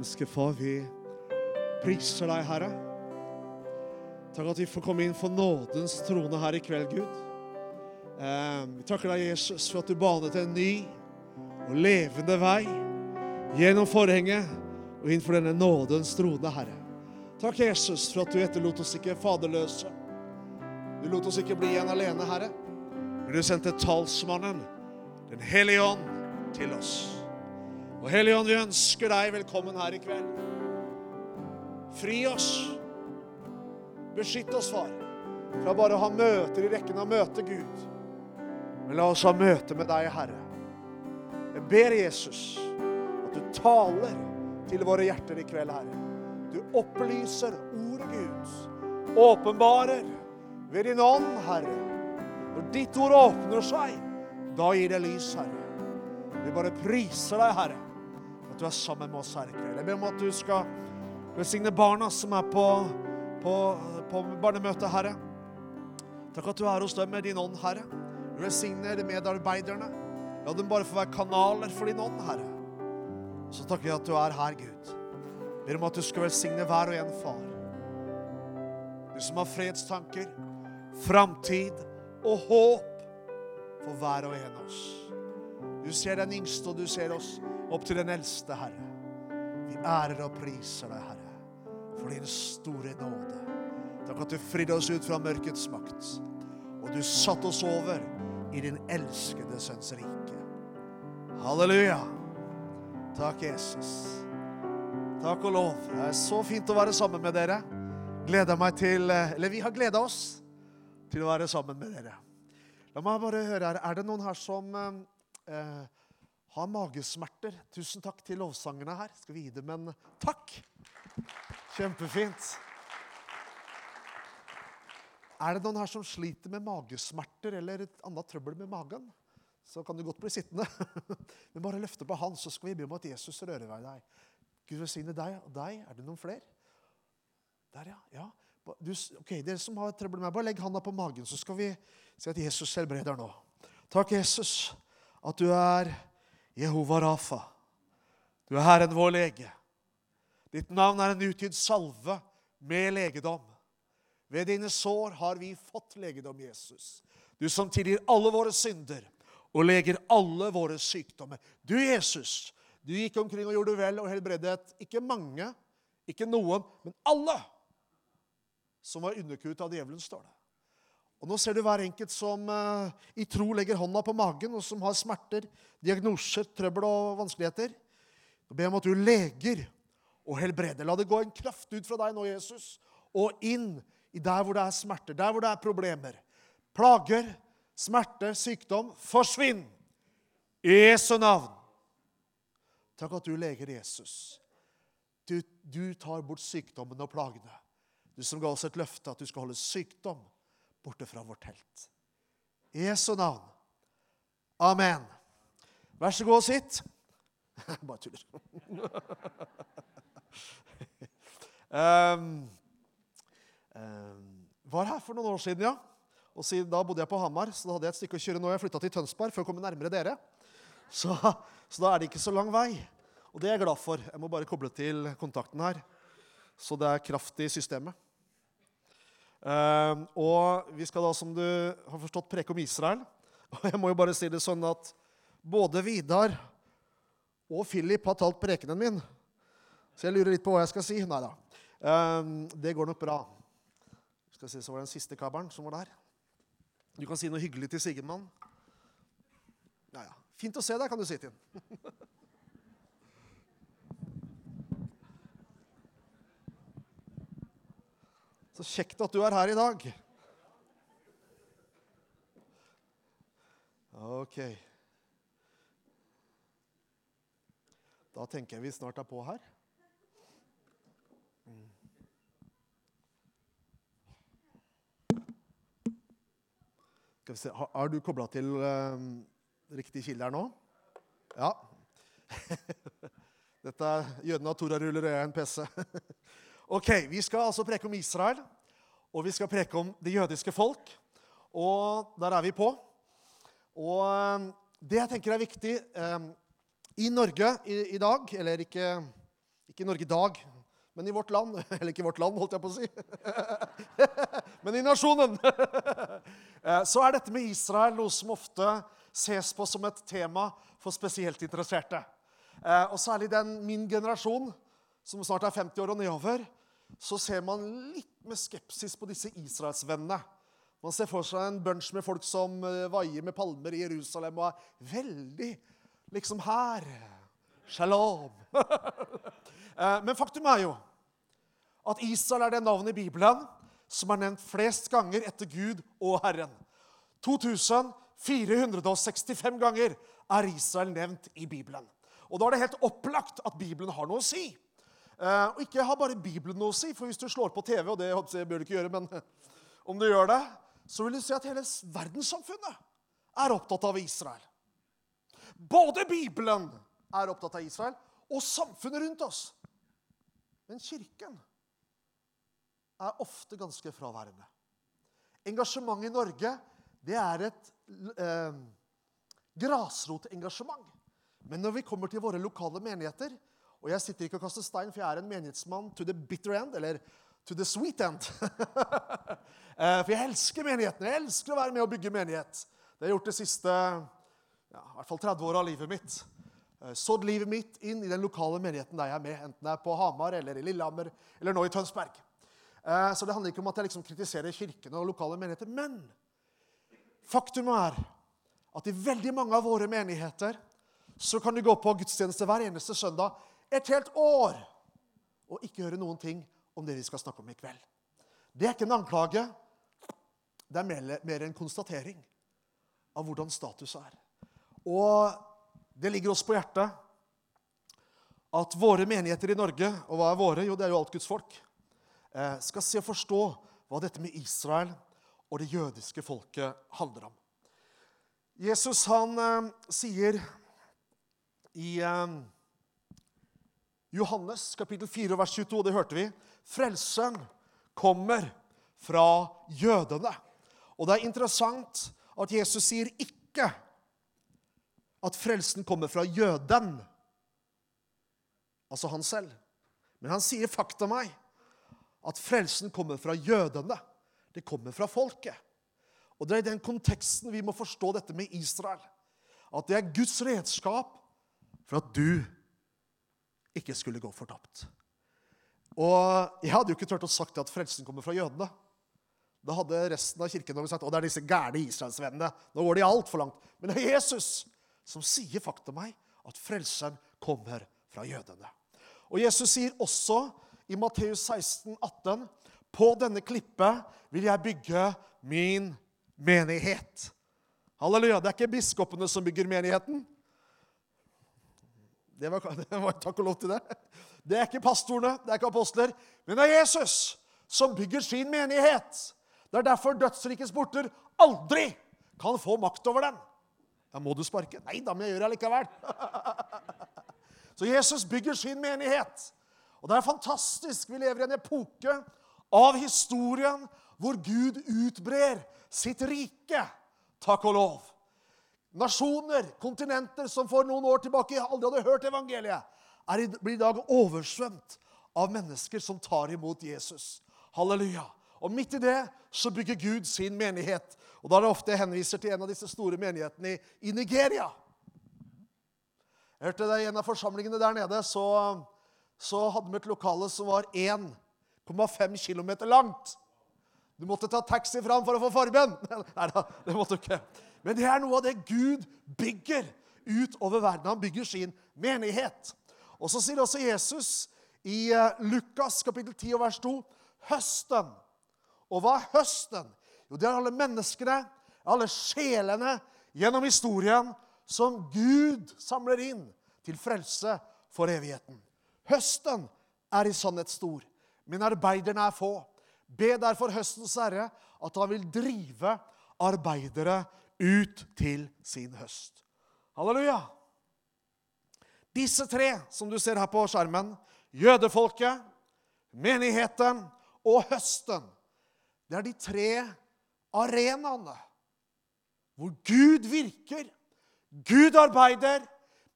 Himmelske Far, vi priser deg, Herre. Takk at vi får komme inn for nådens trone her i kveld, Gud. Eh, vi takker deg, Jesus, for at du banet en ny og levende vei gjennom forhenget og inn for denne nådens trone, Herre. Takk, Jesus, for at du etterlot oss ikke faderløse. Du lot oss ikke bli igjen alene, Herre. Men du sendte talsmannen, Den hellige ånd, til oss. Og Hellige ånd, vi ønsker deg velkommen her i kveld. Fri oss. Beskytt oss, far, fra bare å ha møter i rekken av møte, Gud. Men la oss ha møte med deg, Herre. Jeg ber Jesus at du taler til våre hjerter i kveld, Herre. Du opplyser ordet Gud. Åpenbarer ved din ånd, Herre. Når ditt ord åpner seg, da gir det lys, Herre. Vi bare priser deg, Herre, du er sammen med oss her i kveld. Jeg ber om at du skal velsigne barna som er på, på, på barnemøtet, Herre. Takk at du er hos dem med din ånd, Herre. Du velsigner medarbeiderne. La dem bare få være kanaler for din ånd, Herre. Så takker vi at du er her, Gud. Jeg Ber om at du skal velsigne hver og en, far. Du som har fredstanker, framtid og håp for hver og en av oss. Du ser den yngste, og du ser oss opp til den eldste, Herre. Vi ærer og priser deg, Herre, for din store nåde. Takk at du fridde oss ut fra mørkets makt, og du satte oss over i din elskede sønns rike. Halleluja. Takk, Jesus. Takk og lov. Det er så fint å være sammen med dere. Gleder meg til Eller vi har gleda oss til å være sammen med dere. La meg bare høre her. Er det noen her som eh, har magesmerter? Tusen takk til lovsangerne her. Skal vi gi dem en takk? Kjempefint. Er det noen her som sliter med magesmerter eller et annet trøbbel med magen? Så kan du godt bli sittende. Men bare løfte på han, så skal vi be om at Jesus rører ved deg. Gud velsigne deg og deg. Er det noen flere? Der, ja. ja. Du, ok, Dere som har trøbbel med meg, bare legg handa på magen, så skal vi si at Jesus helbreder nå. Takk, Jesus, at du er Jehova Rafa. Du er Herren vår lege. Ditt navn er en utgitt salve med legedom. Ved dine sår har vi fått legedom, Jesus. Du som tilgir alle våre synder og leger alle våre sykdommer. Du, Jesus, du gikk omkring og gjorde vel og helbredet ikke mange, ikke noen, men alle som var underkuet av djevelen, står det. Og Nå ser du hver enkelt som uh, i tro legger hånda på magen, og som har smerter, diagnoser, trøbbel og vanskeligheter. Nå ber jeg om at du leger og helbreder. La det gå en kraft ut fra deg nå, Jesus, og inn i der hvor det er smerter, der hvor det er problemer. Plager, smerte, sykdom. Forsvinn! I Jesu navn. Takk at du leger Jesus. Du, du tar bort sykdommen og plagene. Du som ga oss et løfte at du skal holde sykdom borte fra vårt telt. I Jesu navn. Amen. Vær så god og sitt. Bare tuller. um, um, var her for noen år siden, ja. Og siden Da bodde jeg på Hamar, så da hadde jeg et stykke å kjøre nå. Jeg flytta til Tønsberg for å komme nærmere dere. Så, så da er det ikke så lang vei. Og det er jeg glad for. Jeg må bare koble til kontakten her. Så det er kraft i systemet. Uh, og vi skal da, som du har forstått, preke om Israel. Og jeg må jo bare si det sånn at både Vidar og Philip har talt prekenen min. Så jeg lurer litt på hva jeg skal si. Nei da. Uh, det går nok bra. Skal se, Så var det den siste kabelen som var der. Du kan si noe hyggelig til Sigemann. Ja, ja. Fint å se deg, kan du si til ham. Så kjekt at du er her i dag. Ok. Da tenker jeg vi snart er på her. Skal vi se, Har du kobla til uh, riktig kilde her nå? Ja. Dette er Jødene av Toraruller og jeg er en PC. Ok, Vi skal altså preke om Israel, og vi skal preke om det jødiske folk. Og der er vi på. Og eh, det jeg tenker er viktig eh, i Norge i, i, dag Eller ikke Ikke Norge i dag, men i vårt land. Eller ikke i vårt land, holdt jeg på å si. men i nasjonen. Eh, så er dette med Israel noe som ofte ses på som et tema for spesielt interesserte. Og særlig den min generasjon, som snart er 50 år og nedover, så ser man litt med skepsis på disse israelsvennene. Man ser for seg en bunch med folk som eh, vaier med palmer i Jerusalem og er veldig liksom her. Shalom. Men faktum er jo at Israel er det navnet i Bibelen som er nevnt flest ganger etter Gud og Herren. 2465 ganger er Israel nevnt i Bibelen. Og da er det helt opplagt at Bibelen har noe å si. Eh, og ikke ha bare Bibelen noe å si, for hvis du slår på TV, og det bør du ikke gjøre, men om du gjør det, så vil du se at hele verdenssamfunnet er opptatt av Israel. Både Bibelen er opptatt av Israel, og samfunnet rundt oss. Men kirken er ofte ganske fraværende. Engasjementet i Norge det er et eh, grasrotengasjement. Men når vi kommer til våre lokale menigheter Og jeg sitter ikke og kaster stein, for jeg er en menighetsmann to the bitter end, eller to the sweet end. eh, for jeg elsker menigheten. Jeg elsker å være med og bygge menighet. Det har jeg gjort de siste ja, i hvert fall 30 åra av livet mitt. Eh, sådd livet mitt inn i den lokale menigheten der jeg er med, enten det er på Hamar eller i Lillehammer eller nå i Tønsberg. Eh, så det handler ikke om at jeg liksom kritiserer kirkene og lokale menigheter. Men faktum er at i veldig mange av våre menigheter så kan du gå på gudstjeneste hver eneste søndag et helt år og ikke høre noen ting om det vi skal snakke om i kveld. Det er ikke en anklage. Det er mer, en konstatering av hvordan status er. Og det ligger oss på hjertet at våre menigheter i Norge Og hva er våre? Jo, det er jo alt Guds folk. Eh, skal se og forstå hva dette med Israel og det jødiske folket handler om. Jesus han eh, sier i eh, Johannes kapittel 4 vers 22, det hørte vi, frelsen kommer fra jødene. Og det er interessant at Jesus sier ikke at frelsen kommer fra jøden, altså han selv. Men han sier fakta meg at frelsen kommer fra jødene. Det kommer fra folket. Og Det er i den konteksten vi må forstå dette med Israel. At det er Guds redskap for at du ikke skulle gå fortapt. Og Jeg hadde jo ikke turt å sagt at frelsen kommer fra jødene. Da hadde resten av kirken sagt at det er disse gærne israelsvennene. Nå går de altfor langt. Men det er Jesus som sier fakta meg at frelseren kommer fra jødene. Og Jesus sier også i Matteus 16, 18, På denne klippet vil jeg bygge min menighet. Halleluja. Det er ikke biskopene som bygger menigheten. Det var, det var Takk og lov til det. Det er ikke pastorene, det er ikke apostler, men det er Jesus som bygger sin menighet. Det er derfor dødsrikets porter aldri kan få makt over den. Da må du sparke. Nei, da må jeg gjøre det likevel. Så Jesus bygger sin menighet. Og det er fantastisk. Vi lever i en epoke av historien hvor Gud utbrer sitt rike. Takk og lov. Nasjoner, kontinenter som for noen år tilbake aldri hadde hørt evangeliet, er, blir i dag oversvømt av mennesker som tar imot Jesus. Halleluja. Og midt i det så bygger Gud sin menighet. Og da er det ofte jeg henviser til en av disse store menighetene i, i Nigeria. Jeg hørte det I en av forsamlingene der nede så så hadde vi et lokale som var 1,5 km langt. Du måtte ta taxi fram for å få forbønn. Nei da, det måtte du ikke. Men det er noe av det Gud bygger utover verden. Han bygger sin menighet. Og så sier også Jesus i eh, Lukas kapittel 10 vers 2 høsten. Og hva er høsten? Jo, det er alle menneskene, alle sjelene gjennom historien som Gud samler inn til frelse for evigheten. Høsten er i sannhet stor, men arbeiderne er få. Be derfor høstens herre at han vil drive arbeidere ut til sin høst. Halleluja! Disse tre som du ser her på skjermen, jødefolket, menigheten og høsten, det er de tre arenaene hvor Gud virker, Gud arbeider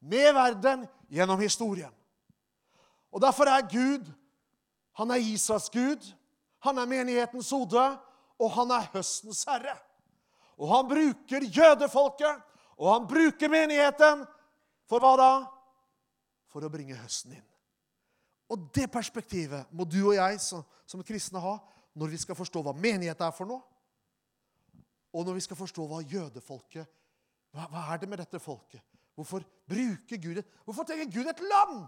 med verden gjennom historien. Og derfor er Gud Han er Israels Gud, han er menighetens hode, og han er høstens herre. Og han bruker jødefolket, og han bruker menigheten. For hva da? For å bringe høsten inn. Og det perspektivet må du og jeg som, som kristne ha når vi skal forstå hva menighet er for noe, og når vi skal forstå hva jødefolket hva, hva er det med dette folket? Hvorfor bruker Gud et, Hvorfor trenger Gud et land?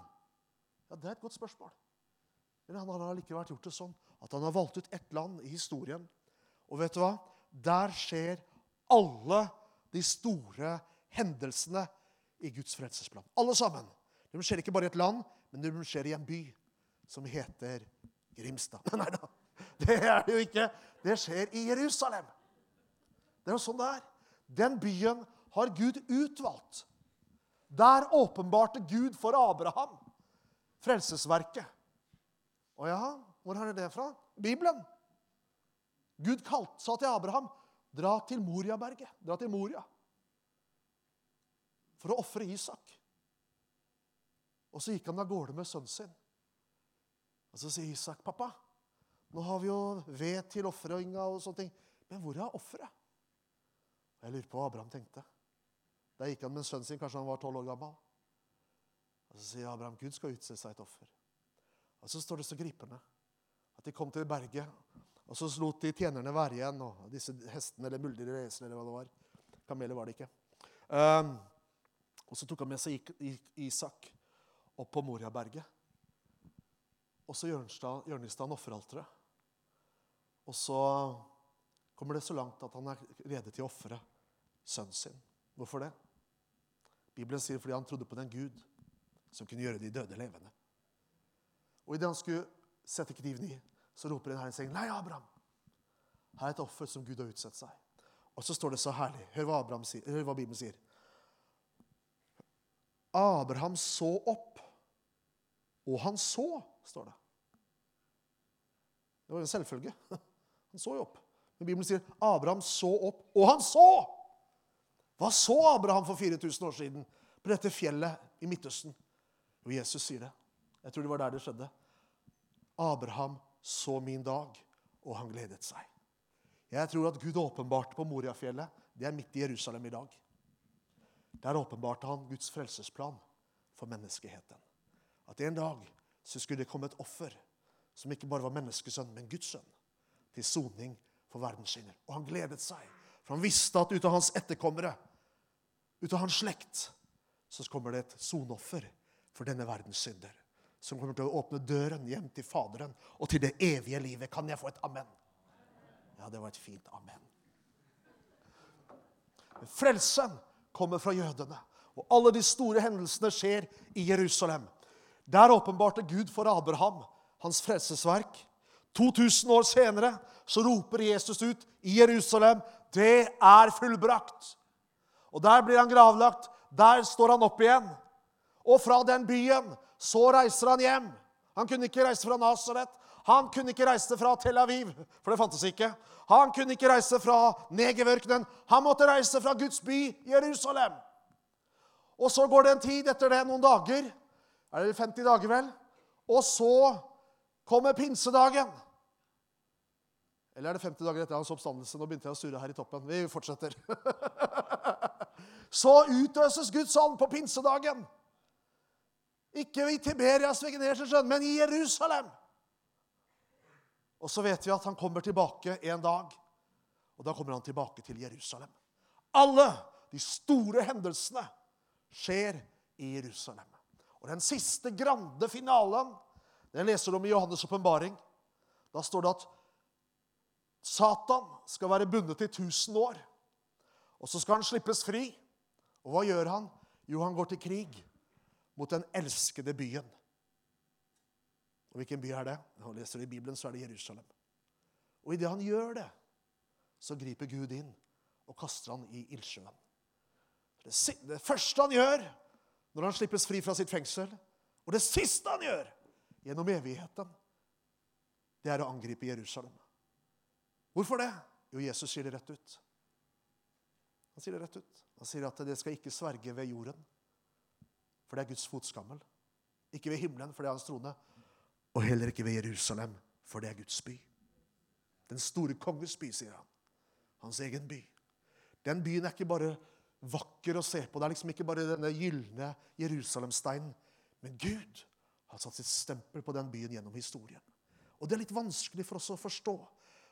Ja, Det er et godt spørsmål. Men han har allikevel gjort det sånn at han har valgt ut ett land i historien. Og vet du hva? Der skjer alle de store hendelsene i Guds frelsesplan. Alle sammen. De skjer ikke bare i et land, men de skjer i en by som heter Grimstad. Nei da, det er det jo ikke. Det skjer i Jerusalem. Det er jo sånn det er. Den byen har Gud utvalgt. Der åpenbarte Gud for Abraham frelsesverket. Å ja, hvor har dere det fra? Bibelen. Gud kalt, sa til Abraham dra til Moriaberget. Dra til Moria. For å ofre Isak. Og så gikk han av gårde med sønnen sin. Og så sier Isak, 'Pappa, nå har vi jo ved til ofringa og sånne ting.' Men hvor er offeret? Jeg lurer på hva Abraham tenkte. Der gikk han med sønnen sin, kanskje han var tolv år gammel. Og Så sier Abraham Gud skal utse seg et offer. Og Så står det så gripende at de kom til berget, og så lot de tjenerne være igjen. Og disse hestene eller muldyr eller esel eller hva det var. Kameler var det ikke. Um, og så tok han med seg Isak opp på Moriaberget. Og så i offeralteret. Og så kommer det så langt at han er rede til å ofre sønnen sin. Hvorfor det? Bibelen sier fordi han trodde på den Gud som kunne gjøre de døde levende. Og idet han skulle sette kniven i, så roper en Herren seg, 'Nei, Abraham, her er et offer som Gud har utsatt seg.' Og så står det så herlig. Hør hva, sier, hør hva Bibelen sier. Abraham så opp, og han så, står det. Det var en selvfølge. Han så jo opp. Men Bibelen sier Abraham så opp, og han så! Hva så Abraham for 4000 år siden på dette fjellet i Midtøsten? Jo, Jesus sier det. Jeg tror det var der det skjedde. Abraham så min dag, og han gledet seg. Jeg tror at Gud åpenbarte på Moriafjellet. Det er midt i Jerusalem i dag. Der åpenbarte han Guds frelsesplan for menneskeheten. At en dag så skulle det komme et offer som ikke bare var menneskesønn, men Guds sønn, til soning for verdens synder. Og han gledet seg, for han visste at ut av hans etterkommere, ut av hans slekt, så kommer det et sonoffer for denne verdens synder. Som kommer til å åpne døren hjem til Faderen og til det evige livet. Kan jeg få et amen? Ja, det var et fint amen. Frelsen kommer fra jødene. Og alle de store hendelsene skjer i Jerusalem. Der åpenbarte Gud for Abraham hans frelsesverk. 2000 år senere så roper Jesus ut i Jerusalem det er fullbrakt. Og Der blir han gravlagt. Der står han opp igjen. Og fra den byen så reiser han hjem. Han kunne ikke reise fra Nasaret. Han kunne ikke reise fra Tel Aviv, for det fantes ikke. Han kunne ikke reise fra Negev-ørkenen. Han måtte reise fra Guds by, Jerusalem. Og så går det en tid etter det, noen dager. Er det 50 dager, vel? Og så kommer pinsedagen. Eller er det 50 dager etter hans oppstandelse? Nå begynte jeg å surre her i toppen. Vi fortsetter. Så utøses Guds ånd på pinsedagen. Ikke i Tiberias Vegenersjøen, men i Jerusalem. Og så vet vi at han kommer tilbake en dag. Og da kommer han tilbake til Jerusalem. Alle de store hendelsene skjer i Jerusalem. Og den siste grande finalen den leser du om i Johannes' åpenbaring. Da står det at Satan skal være bundet i 1000 år. Og så skal han slippes fri. Og hva gjør han? Jo, han går til krig mot den elskede byen. Og hvilken by er det? Når leser det i Bibelen, så er det Jerusalem. Og idet han gjør det, så griper Gud inn og kaster han i ildsjøen. Det, det første han gjør når han slippes fri fra sitt fengsel, og det siste han gjør gjennom evigheten, det er å angripe Jerusalem. Hvorfor det? Jo, Jesus sier det rett ut. Han sier det rett ut. Han sier at det skal ikke sverge ved jorden, for det er Guds fotskammel. Ikke ved himmelen, for det er hans trone. Og heller ikke ved Jerusalem, for det er Guds by. Den store konges by, sier han. Hans egen by. Den byen er ikke bare vakker å se på. Det er liksom ikke bare denne gylne Jerusalemsteinen. Men Gud har satt sitt stempel på den byen gjennom historien. Og det er litt vanskelig for oss å forstå.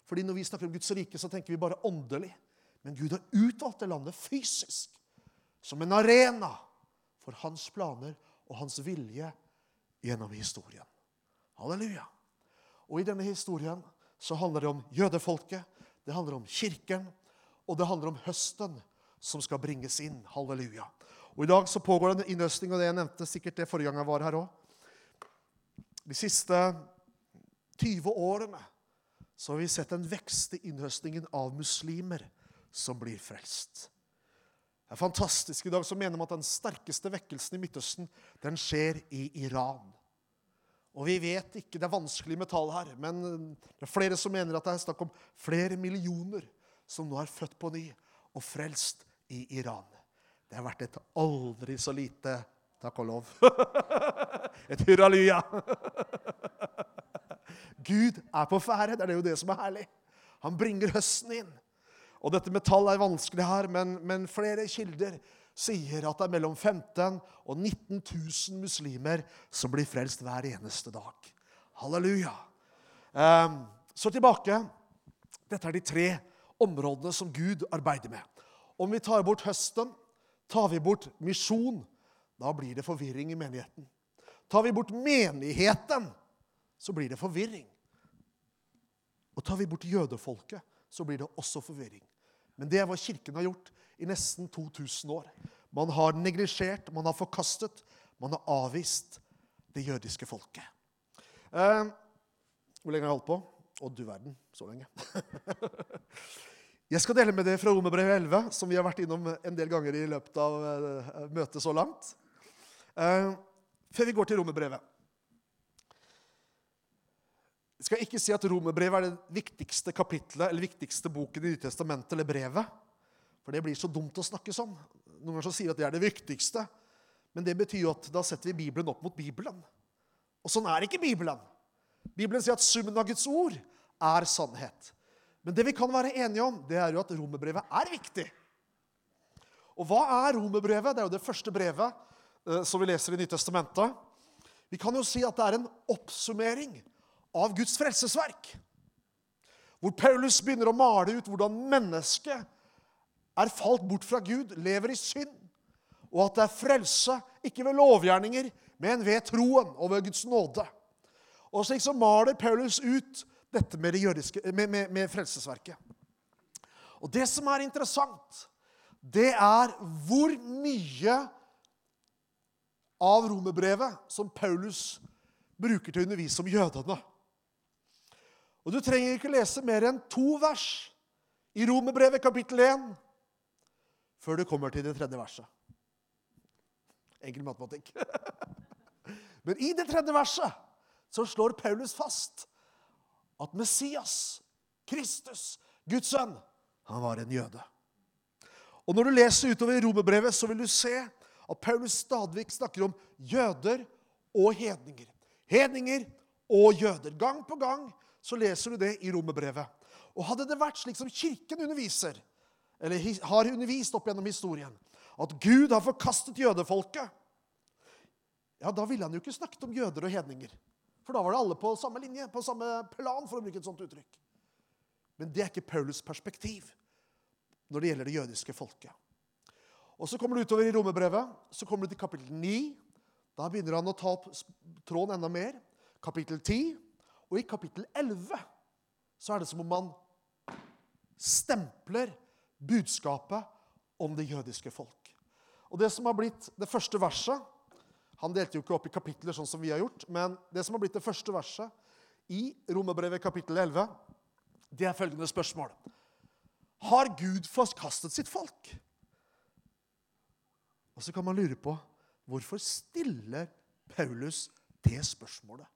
Fordi når vi snakker om Guds rike, så tenker vi bare åndelig. Men Gud har utvalgt det landet fysisk som en arena for hans planer og hans vilje gjennom historien. Halleluja. Og i denne historien så handler det om jødefolket, det handler om kirken, og det handler om høsten som skal bringes inn. Halleluja. Og I dag så pågår det en innhøstning, og det jeg nevnte sikkert det forrige gang jeg var her òg. De siste 20 årene så har vi sett en vekst i innhøstningen av muslimer som blir frelst. Det er fantastisk. I dag så mener man at den sterkeste vekkelsen i Midtøsten den skjer i Iran. Og vi vet ikke, Det er vanskelig med tall her, men det er flere som mener at det er snakk om flere millioner som nå er født på ny og frelst i Iran. Det har vært et aldri så lite takk og lov. et hurraluja. Gud er på ferde. Det er jo det som er herlig. Han bringer høsten inn. Og dette med tall er vanskelig her, men, men flere kilder sier at det er mellom 15 og 19 000 muslimer som blir frelst hver eneste dag. Halleluja. Um, så tilbake. Dette er de tre områdene som Gud arbeider med. Om vi tar bort høsten, tar vi bort misjon, da blir det forvirring i menigheten. Tar vi bort menigheten, så blir det forvirring. Og tar vi bort jødefolket, så blir det også forvirring. Men det er hva Kirken har gjort i nesten 2000 år. Man har neglisjert, man har forkastet, man har avvist det jødiske folket. Eh, hvor lenge har jeg holdt på? Å, du verden. Så lenge. jeg skal dele med dere fra Romerbrevet 11, som vi har vært innom en del ganger i løpet av eh, møtet så langt. Eh, før vi går til Romerbrevet. Jeg skal ikke si at Romerbrevet er det viktigste kapitlet eller viktigste boken i Nytestamentet eller brevet. For det blir så dumt å snakke sånn. Noen ganger så sier at det er det viktigste. Men det betyr jo at da setter vi Bibelen opp mot Bibelen. Og sånn er ikke Bibelen. Bibelen sier at summen av Guds ord er sannhet. Men det vi kan være enige om, det er jo at romerbrevet er viktig. Og hva er romerbrevet? Det er jo det første brevet eh, som vi leser i Nytestamentet. Vi kan jo si at det er en oppsummering av Guds frelsesverk. Hvor Paulus begynner å male ut hvordan mennesket er falt bort fra Gud, lever i synd, og at det er frelse ikke ved lovgjerninger, men ved troen og ved Guds nåde. Og slik så maler Paulus ut dette med, det jødiske, med, med, med frelsesverket. Og det som er interessant, det er hvor mye av romerbrevet som Paulus bruker til å undervise om jødene. Og du trenger ikke lese mer enn to vers i Romerbrevet kapittel 1 før du kommer til det tredje verset. Enkel matematikk. Men i det tredje verset så slår Paulus fast at Messias, Kristus, Guds sønn, han var en jøde. Og Når du leser utover i Romerbrevet, så vil du se at Paulus stadig snakker om jøder og hedninger. Hedninger og jøder. Gang på gang så leser du det i romerbrevet. Og hadde det vært slik som Kirken underviser, eller har undervist opp gjennom historien, at Gud har forkastet jødefolket, ja, da ville han jo ikke snakket om jøder og hedninger. For da var det alle på samme linje, på samme plan, for å bruke et sånt uttrykk. Men det er ikke Paulus perspektiv når det gjelder det jødiske folket. Og Så kommer du utover i romerbrevet, så kommer du til kapittel 9. Da begynner han å ta opp tråden enda mer. Kapittel 10 og i kapittel 11 så er det som om man stempler budskapet om det jødiske folk. Og det som har blitt det første verset Han delte jo ikke opp i kapitler sånn som vi har gjort, men det som har blitt det første verset i Romerbrevet kapittel 11, det er følgende spørsmål. Har Gud forkastet sitt folk? Og så kan man lure på hvorfor stiller Paulus det spørsmålet?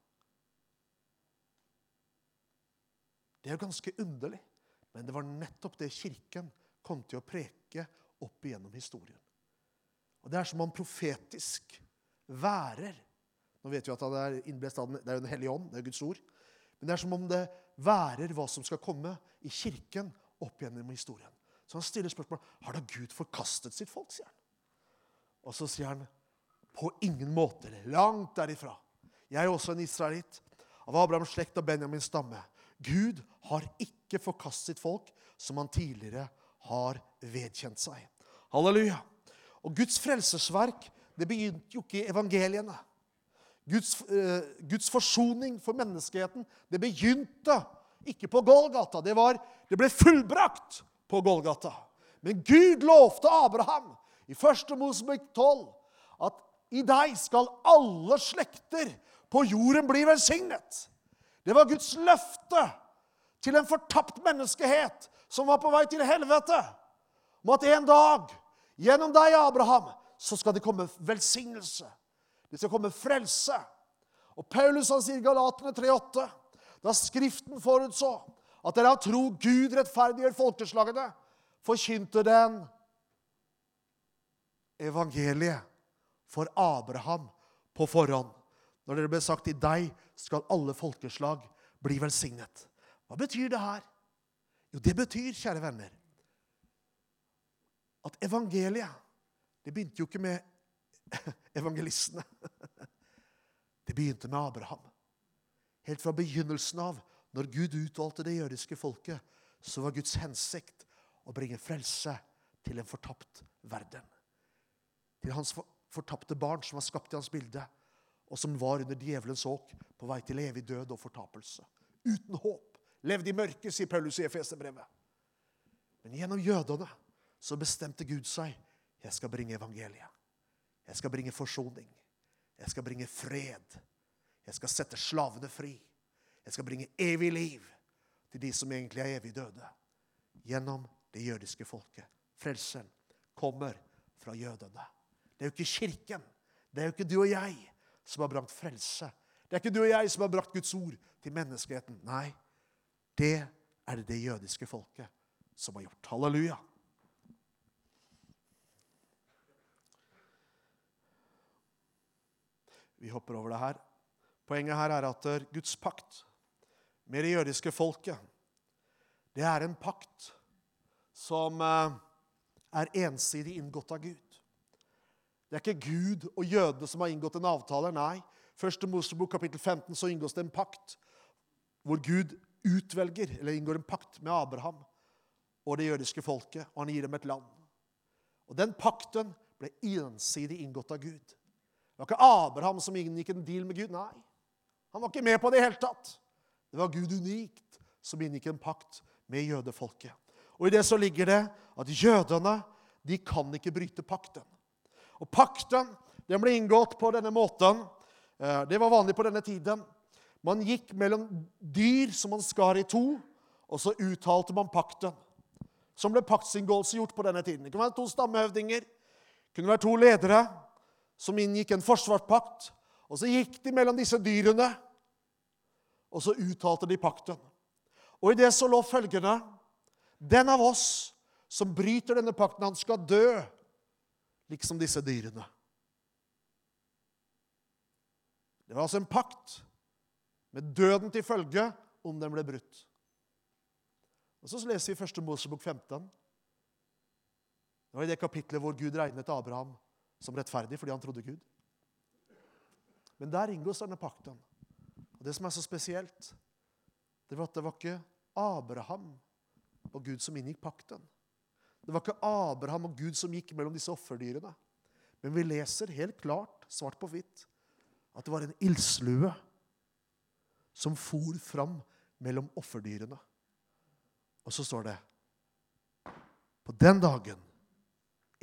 Det er jo ganske underlig, men det var nettopp det Kirken kom til å preke opp igjennom historien. Og Det er som om profetisk værer Nå vet vi at det er innblest av den, hellige ånd, det er Guds ord. Men det er som om det værer hva som skal komme i kirken opp gjennom historien. Så han stiller spørsmål har da Gud forkastet sitt folk, sier han. Og så sier han på ingen måte, eller langt derifra. Jeg er også en israelitt, av Abrahams slekt og Benjamins stamme. Gud har ikke forkastet folk, som han tidligere har vedkjent seg. Halleluja. Og Guds frelsesverk det begynte jo ikke i evangeliene. Guds, eh, Guds forsoning for menneskeheten det begynte ikke på Golgata. Det, var, det ble fullbrakt på Golgata. Men Gud lovte Abraham i 1. Mosebok 12 at i deg skal alle slekter på jorden bli velsignet. Det var Guds løfte til en fortapt menneskehet som var på vei til helvete, om at en dag, gjennom deg, Abraham, så skal det komme velsignelse. Det skal komme frelse. Og Paulus han sier i Galatene 3,8, da Skriften forutså at dere av tro Gud rettferdiggjør folkeslagene, forkynte den evangeliet for Abraham på forhånd. Når dere ble sagt i deg skal alle folkeslag bli velsignet. Hva betyr det her? Jo, det betyr, kjære venner, at evangeliet Det begynte jo ikke med evangelistene. Det begynte med Abraham. Helt fra begynnelsen av, når Gud utvalgte det jødiske folket, så var Guds hensikt å bringe frelse til en fortapt verden. Til hans fortapte barn som var skapt i hans bilde, og som var under djevelens åk på vei til evig død og fortapelse. Uten håp. Levde i mørket, sier Paulus i Efeserbrevet. Men gjennom jødene så bestemte Gud seg. Jeg skal bringe evangeliet. Jeg skal bringe forsoning. Jeg skal bringe fred. Jeg skal sette slavene fri. Jeg skal bringe evig liv til de som egentlig er evig døde. Gjennom det jødiske folket. Frelsen kommer fra jødene. Det er jo ikke Kirken, det er jo ikke du og jeg som har brakt frelse. Det er ikke du og jeg som har brakt Guds ord til menneskeheten. Nei, det er det det jødiske folket som har gjort. Halleluja. Vi hopper over det her. Poenget her er at Guds pakt med det jødiske folket, det er en pakt som eh, er ensidig inngått av Gud. Det er ikke Gud og jødene som har inngått en avtale. Nei. Første Mosebok kapittel 15 så inngås det en pakt hvor Gud utvelger, eller inngår en pakt med Abraham og det jødiske folket, og han gir dem et land. Og Den pakten ble ensidig inngått av Gud. Det var ikke Abraham som inngikk en deal med Gud. Nei, han var ikke med på det i hele tatt. Det var Gud unikt som inngikk en pakt med jødefolket. Og I det så ligger det at jødene de kan ikke bryte pakten. Og Pakten den ble inngått på denne måten. Eh, det var vanlig på denne tiden. Man gikk mellom dyr som man skar i to, og så uttalte man pakten. Som ble paktsinngåelse gjort på denne tiden. Det kunne være to stammehøvdinger, det kunne være to ledere som inngikk en forsvarspakt. Og så gikk de mellom disse dyrene, og så uttalte de pakten. Og i det så lå følgende Den av oss som bryter denne pakten, han skal dø liksom disse dyrene. Det var altså en pakt med døden til følge om den ble brutt. Og Så leser vi 1. Mosebok 15. Det var i det kapitlet hvor Gud regnet Abraham som rettferdig fordi han trodde Gud. Men der inngås denne pakten. Og Det som er så spesielt, det var at det var ikke Abraham og Gud som inngikk pakten. Det var ikke Abraham og Gud som gikk mellom disse offerdyrene. Men vi leser helt klart, svart på hvitt, at det var en ildslue som for fram mellom offerdyrene. Og så står det På den dagen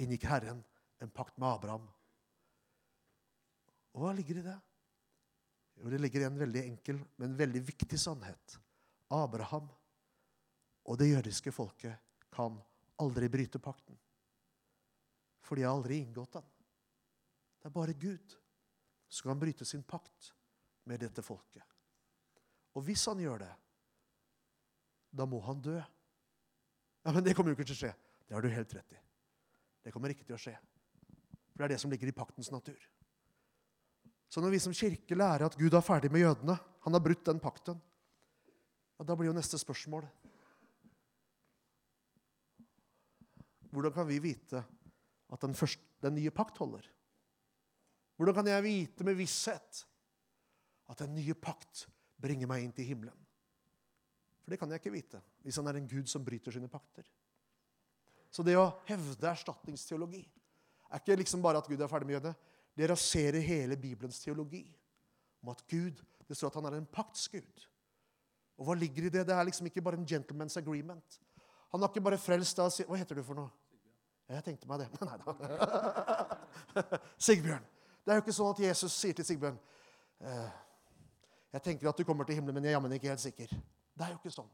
inngikk Herren en pakt med Abraham. Og hva ligger i det? Jo, Det ligger i en veldig enkel, men veldig viktig sannhet. Abraham og det jødiske folket kan aldri bryte pakten. For de har aldri inngått den. Det er bare Gud som kan bryte sin pakt med dette folket. Og hvis han gjør det, da må han dø. Ja, Men det kommer jo ikke til å skje. Det har du helt rett i. Det kommer ikke til å skje. For det er det som ligger i paktens natur. Så når vi som kirke lærer at Gud er ferdig med jødene, han har brutt den pakten, ja, da blir jo neste spørsmål Hvordan kan vi vite at den, første, den nye pakt holder? Hvordan kan jeg vite med visshet at den nye pakt bringer meg inn til himmelen? For det kan jeg ikke vite hvis han er en gud som bryter sine pakter. Så det å hevde erstatningsteologi er ikke liksom bare at Gud er ferdig med jødene. Det raserer hele Bibelens teologi om at Gud Det står at han er en paktsgud. Og hva ligger i det? Det er liksom ikke bare en gentleman's agreement. Han har ikke bare frelst deg og si Hva heter du for noe? Jeg tenkte meg det. Nei da. Sigbjørn. Det er jo ikke sånn at Jesus sier til Sigbjørn eh, Jeg tenker at du kommer til himmelen, men jeg er jammen ikke helt sikker. Det er jo ikke sånn.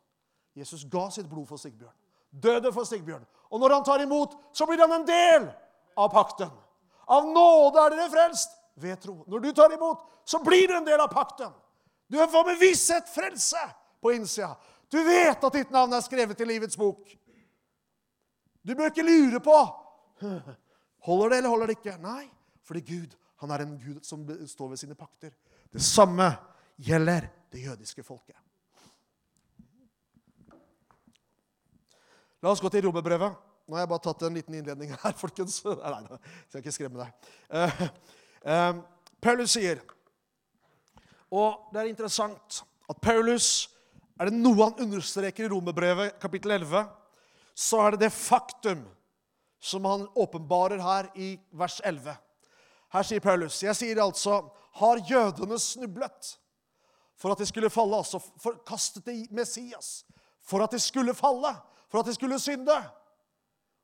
Jesus ga sitt blod for Sigbjørn. Døde for Sigbjørn. Og når han tar imot, så blir han en del av pakten. Av nåde er dere frelst ved tro. Når du tar imot, så blir du en del av pakten. Du får med visshet frelse på innsida. Du vet at ditt navn er skrevet i livets bok. Du bør ikke lure på holder det eller holder det ikke. Nei, fordi Gud han er en Gud som står ved sine pakter. Det samme gjelder det jødiske folket. La oss gå til romerbrevet. Nå har jeg bare tatt en liten innledning her, folkens. Nei, nei, skal ikke skremme deg. Uh, uh, Paulus sier Og det er interessant at Paulus Er det noe han understreker i romerbrevet kapittel 11, så er det det faktum som han åpenbarer her i vers 11. Her sier Paulus, jeg sier altså, har jødene snublet for at de skulle falle, altså forkastet de Messias, for at de skulle falle, for at de skulle synde?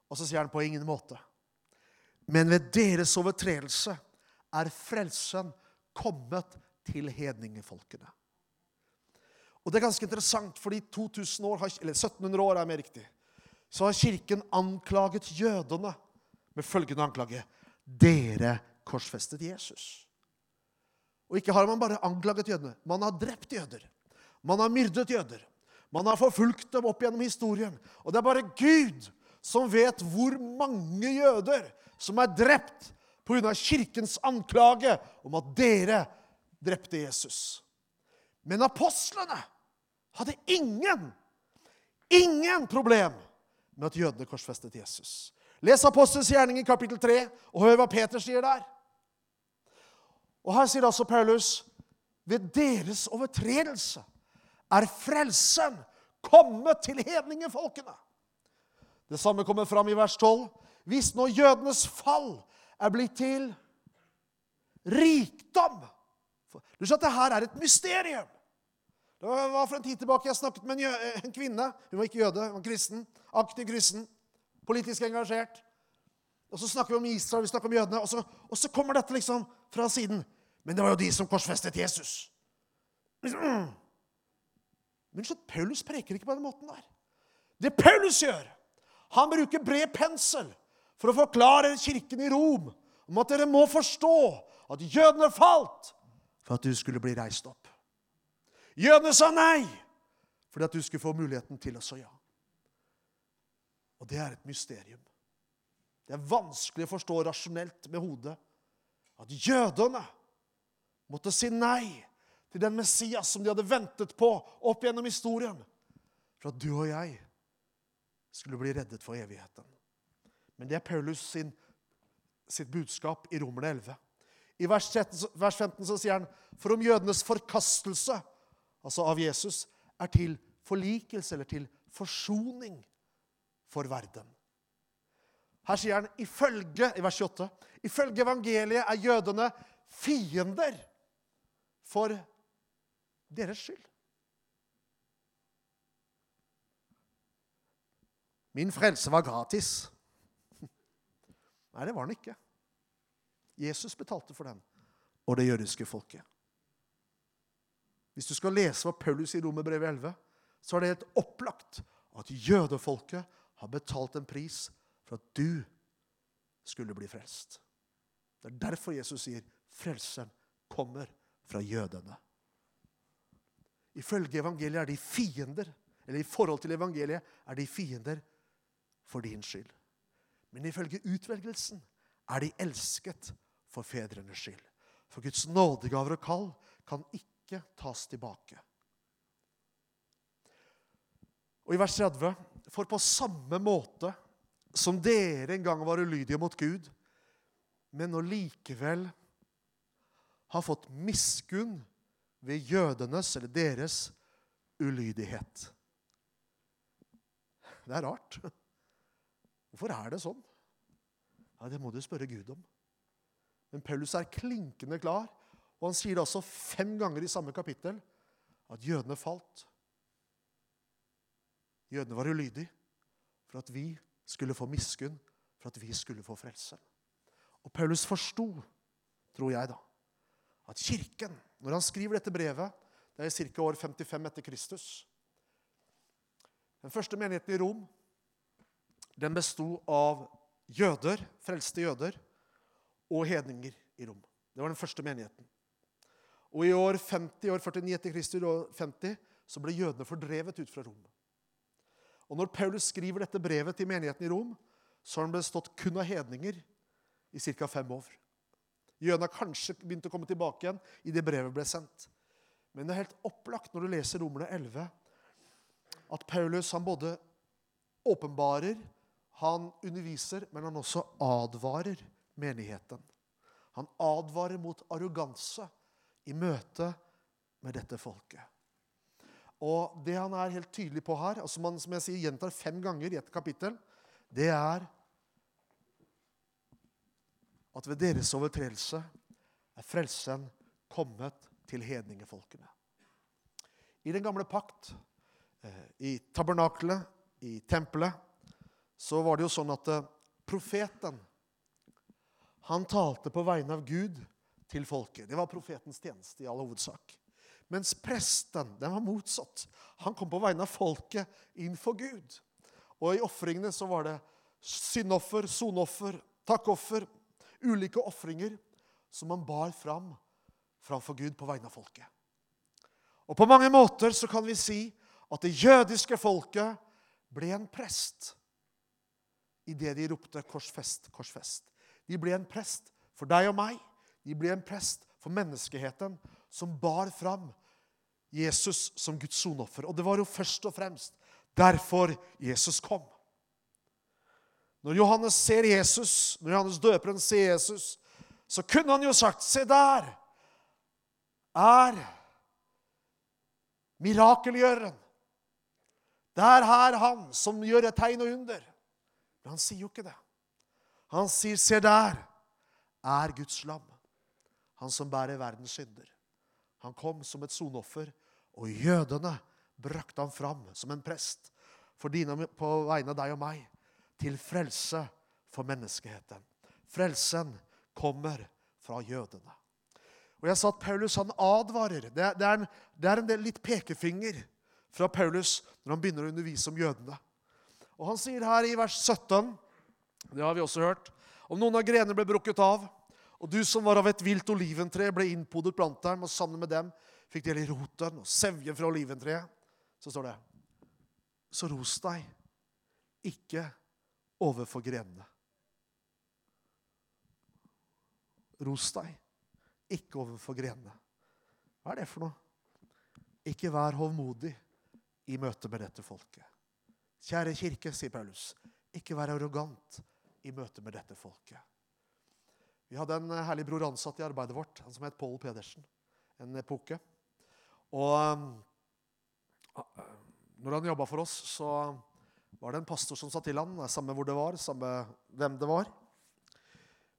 Og så sier han på ingen måte. Men ved deres overtredelse er frelsen kommet til hedningefolkene. Og Det er ganske interessant, fordi 2000 år, eller 1700 år er mer riktig, så har Kirken anklaget jødene med følgende anklage Dere korsfestet Jesus. Og ikke har man bare anklaget jødene. Man har drept jøder. Man har myrdet jøder. Man har forfulgt dem opp gjennom historien. Og det er bare Gud som vet hvor mange jøder som er drept pga. kirkens anklage om at dere drepte Jesus. Men apostlene hadde ingen, ingen problem med at jødene korsfestet Jesus. Les Apostels gjerning i kapittel 3, og hør hva Peter sier der. Og Her sier altså Paulus ved deres overtredelse er frelsen kommet til hedningefolkene. Det samme kommer fram i vers 12. Hvis nå jødenes fall er blitt til rikdom Du skjønner at det her er et mysterium. Det var For en tid tilbake jeg snakket med en, en kvinne. Hun var ikke jøde, hun var kristen. Aktiv kristen. Politisk engasjert. Og Så snakker vi om Israel, vi snakker om jødene, og så, og så kommer dette liksom fra siden. Men det var jo de som korsfestet Jesus. Men så Paulus preker ikke på den måten der. Det Paulus gjør, han bruker bred pensel for å forklare kirken i Rom om at dere må forstå at jødene falt for at du skulle bli reist opp. Jødene sa nei fordi at du skulle få muligheten til å si ja. Og det er et mysterium. Det er vanskelig å forstå rasjonelt med hodet at jødene måtte si nei til den Messias som de hadde ventet på opp gjennom historien, for at du og jeg skulle bli reddet for evigheten. Men det er Paulus sin, sitt budskap i Romerne 11. I vers 15 så sier han for om jødenes forkastelse, altså av Jesus, er til forlikelse eller til forsoning for verden. Her sier han ifølge, i vers 28, ifølge evangeliet er jødene fiender for deres skyld. Min frelse var gratis. Nei, det var den ikke. Jesus betalte for den, og det jødiske folket. Hvis du skal lese hva Paulus i Romerbrevet 11, så er det helt opplagt at jødefolket har betalt en pris for at du skulle bli frelst. Det er derfor Jesus sier frelseren kommer fra jødene. Ifølge evangeliet er de fiender, eller i forhold til evangeliet er de fiender for din skyld. Men ifølge utvelgelsen er de elsket for fedrenes skyld. For Guds nådegaver og kall kan ikke tas tilbake. Og i vers 30.: For på samme måte som dere en gang var ulydige mot Gud, men nå likevel har fått miskunn ved jødenes eller deres ulydighet. Det er rart. Hvorfor er det sånn? Ja, Det må du spørre Gud om. Men Paulus er klinkende klar, og han sier det også fem ganger i samme kapittel at jødene falt. Jødene var ulydige for at vi skulle få miskunn, for at vi skulle få frelse. Og Paulus forsto, tror jeg, da, at kirken, når han skriver dette brevet Det er ca. år 55 etter Kristus. Den første menigheten i Rom den besto av jøder, frelste jøder, og hedninger i Rom. Det var den første menigheten. Og i år 50, år 49 etter Kristus år 50, så ble jødene fordrevet ut fra Rom. Og når Paulus skriver dette brevet til menigheten i Rom, så har den bestått kun av hedninger i ca. fem år. Jødene har kanskje begynt å komme tilbake igjen i det brevet ble sendt. Men det er helt opplagt når du leser Romerne 11, at Paulus han både åpenbarer, han underviser, men han også advarer menigheten. Han advarer mot arroganse i møte med dette folket. Og det han er helt tydelig på her, og som han som jeg sier, gjentar fem ganger i et kapittel, det er at ved deres overtredelse er frelsen kommet til hedningefolkene. I den gamle pakt, eh, i tabernakelet, i tempelet, så var det jo sånn at eh, profeten han talte på vegne av Gud til folket. Det var profetens tjeneste i all hovedsak. Mens presten den var motsatt. Han kom på vegne av folket innenfor Gud. Og i ofringene så var det syndoffer, sonoffer, takkoffer, ulike ofringer som man bar fram framfor Gud på vegne av folket. Og på mange måter så kan vi si at det jødiske folket ble en prest i det de ropte 'korsfest, korsfest'. De ble en prest for deg og meg. De ble en prest for menneskeheten som bar fram Jesus som Guds sonoffer. Og det var jo først og fremst derfor Jesus kom. Når Johannes ser Jesus, når Johannes døperen ser Jesus, så kunne han jo sagt Se der er mirakelgjøreren. Det er her han som gjør et tegn og under. Men han sier jo ikke det. Han sier, 'Se der er Guds lam, han som bærer verdens synder'. Han kom som et sonoffer, og jødene brakte han fram som en prest for dine, på vegne av deg og meg til frelse for menneskeheten. Frelsen kommer fra jødene. Og jeg sa at Paulus han advarer. Det det er, en, det er en del litt pekefinger fra Paulus når han begynner å undervise om jødene. Og Han sier her i vers 17, det har vi også hørt, om noen av grenene ble brukket av, og du som var av et vilt oliventre, ble innpodet blant dem, og sammen med dem fikk del i roten og sevjen fra oliventreet, så står det Så ros deg ikke overfor grenene. Ros deg, ikke overfor grenene. Hva er det for noe? Ikke vær hovmodig i møte med dette folket. Kjære kirke, sier Paulus, ikke vær arrogant i møte med dette folket. Vi hadde en herlig bror ansatt i arbeidet vårt, han som het Pål Pedersen. En epoke. Og uh, når han jobba for oss, så var det en pastor som sa til han, samme hvor det var, samme hvem det var.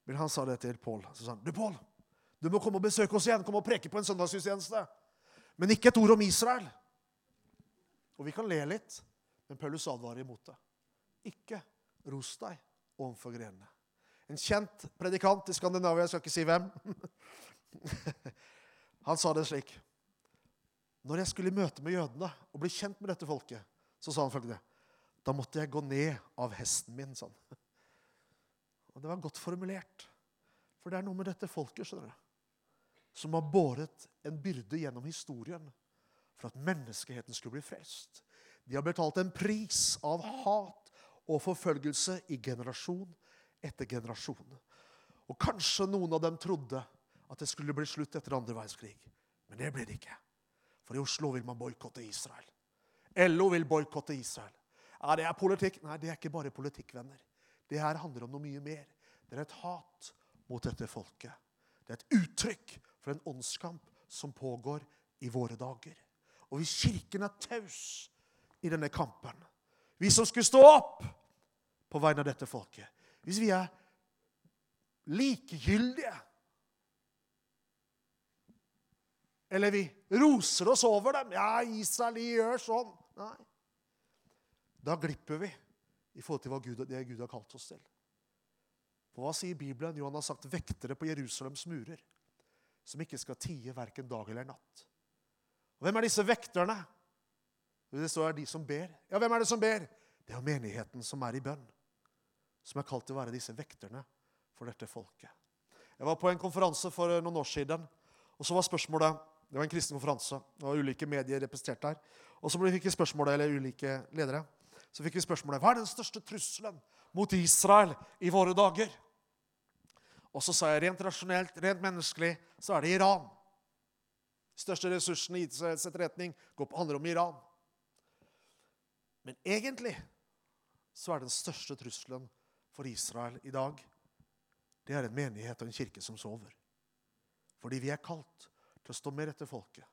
Men han sa det til Pål. Så sa han, 'Du, Pål, du må komme og besøke oss igjen. Komme og preke på en søndagsgudstjeneste.' Men ikke et ord om Israel. Og vi kan le litt, men Paulus advarer imot det. Ikke ros deg overfor grenene. En kjent predikant i Skandinavia, jeg skal ikke si hvem, han sa det slik Når jeg skulle møte med jødene og bli kjent med dette folket, så sa han følgende da måtte jeg gå ned av hesten min, sånn. Og det var godt formulert. For det er noe med dette folket skjønner du, som har båret en byrde gjennom historien for at menneskeheten skulle bli frelst. De har betalt en pris av hat og forfølgelse i generasjon etter generasjon. Og kanskje noen av dem trodde at det skulle bli slutt etter andre verdenskrig. Men det ble det ikke. For i Oslo vil man boikotte Israel. LO vil boikotte Israel. Ja, Det er politikk. Nei, det er ikke bare politikk, venner. Det her handler om noe mye mer. Det er et hat mot dette folket. Det er et uttrykk for en åndskamp som pågår i våre dager. Og hvis Kirken er taus i denne kampen, vi som skulle stå opp på vegne av dette folket Hvis vi er likegyldige Eller vi roser oss over dem. Ja, Israel de gjør sånn. Nei. Da glipper vi i forhold til Gud, det Gud har kalt oss til. For hva sier Bibelen? Jo, han har sagt vektere på Jerusalems murer, som ikke skal tie verken dag eller natt. Og Hvem er disse vekterne? Det står her, de som ber. Ja, hvem er det som ber? Det er menigheten som er i bønn. Som er kalt til å være disse vekterne for dette folket. Jeg var på en konferanse for noen år siden, og så var spørsmålet det var en kristen konferanse. Det var ulike medier representert der. Og så fikk vi spørsmålet, eller ulike ledere, så fikk vi spørsmålet hva er den største trusselen mot Israel i våre dager. Og så sa jeg rent rasjonelt, rent menneskelig, så er det Iran. De største ressursene i Israels etterretning handler om Iran. Men egentlig så er den største trusselen for Israel i dag det er en menighet og en kirke som sover. Fordi vi er kalt til å stå med dette folket.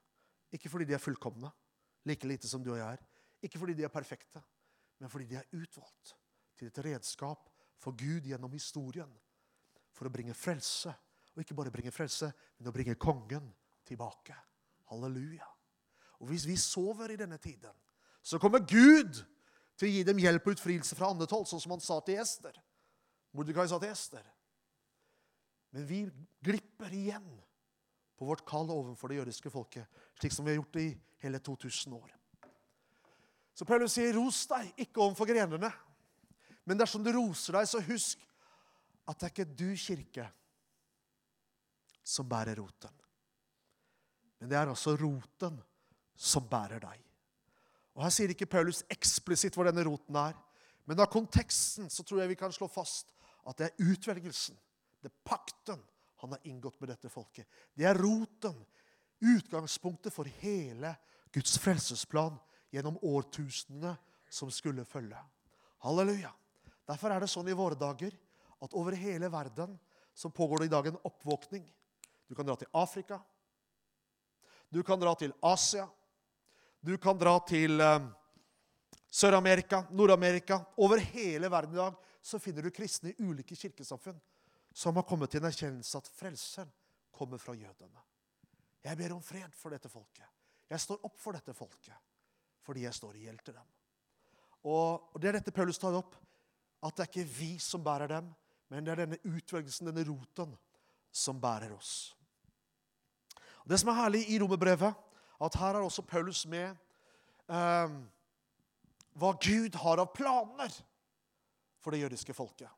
Ikke fordi de er fullkomne, like lite som du og jeg er. Ikke fordi de er perfekte, men fordi de er utvalgt til et redskap for Gud gjennom historien. For å bringe frelse. Og ikke bare bringe frelse, men å bringe kongen tilbake. Halleluja. Og hvis vi sover i denne tiden, så kommer Gud til å gi dem hjelp og utfrielse fra andethold, sånn som han sa til Ester. Mordekai sa til Ester. Men vi glipper igjen på vårt kall overfor det jødiske folket, slik som vi har gjort det i hele 2000 år. Så Paulus sier, 'Ros deg ikke overfor grenene', men dersom du roser deg, så husk at det er ikke du, kirke, som bærer roten. Men det er altså roten som bærer deg. Og Her sier ikke Paulus eksplisitt hvor denne roten er, men av konteksten så tror jeg vi kan slå fast at det er utvelgelsen, det er pakten, han har inngått med dette folket. Det er roten, utgangspunktet for hele Guds frelsesplan gjennom årtusenene som skulle følge. Halleluja. Derfor er det sånn i våre dager at over hele verden så pågår det i dag en oppvåkning. Du kan dra til Afrika. Du kan dra til Asia. Du kan dra til um, Sør-Amerika, Nord-Amerika. Over hele verden i dag så finner du kristne i ulike kirkesamfunn som har kommet til en erkjennelse at frelseren kommer fra jødene. Jeg ber om fred for dette folket. Jeg står opp for dette folket fordi jeg står i gjeld til dem. Og Det er dette Paulus tar opp, at det er ikke vi som bærer dem, men det er denne utvelgelsen, denne roten, som bærer oss. Det som er herlig i romerbrevet, at her er også Paulus med eh, hva Gud har av planer for det jødiske folket.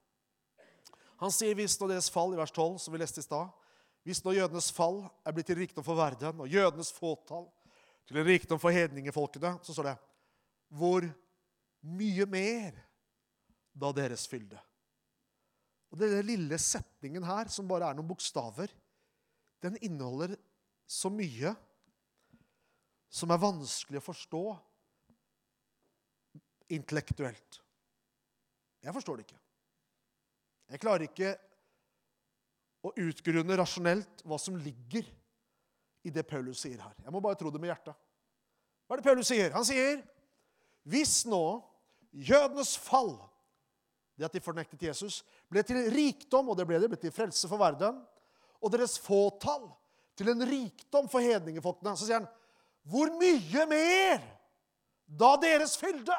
Han sier hvis nå deres fall i vers 12, som vi leste i stad, hvis nå jødenes fall er blitt til rikdom for verden, og jødenes fåtall til en rikdom for hedningefolkene, så står det hvor mye mer da deres fylde. Og Denne lille setningen her, som bare er noen bokstaver, den inneholder så mye som er vanskelig å forstå intellektuelt. Jeg forstår det ikke. Jeg klarer ikke å utgrunne rasjonelt hva som ligger i det Paulus sier her. Jeg må bare tro det med hjertet. Hva er det Paulus sier? Han sier hvis nå jødenes fall, det at de fornektet Jesus, ble til rikdom, og det ble det, ble til frelse for verden, og deres fåtall til en rikdom for hedningefolkene, så sier han hvor mye mer da deres fylde?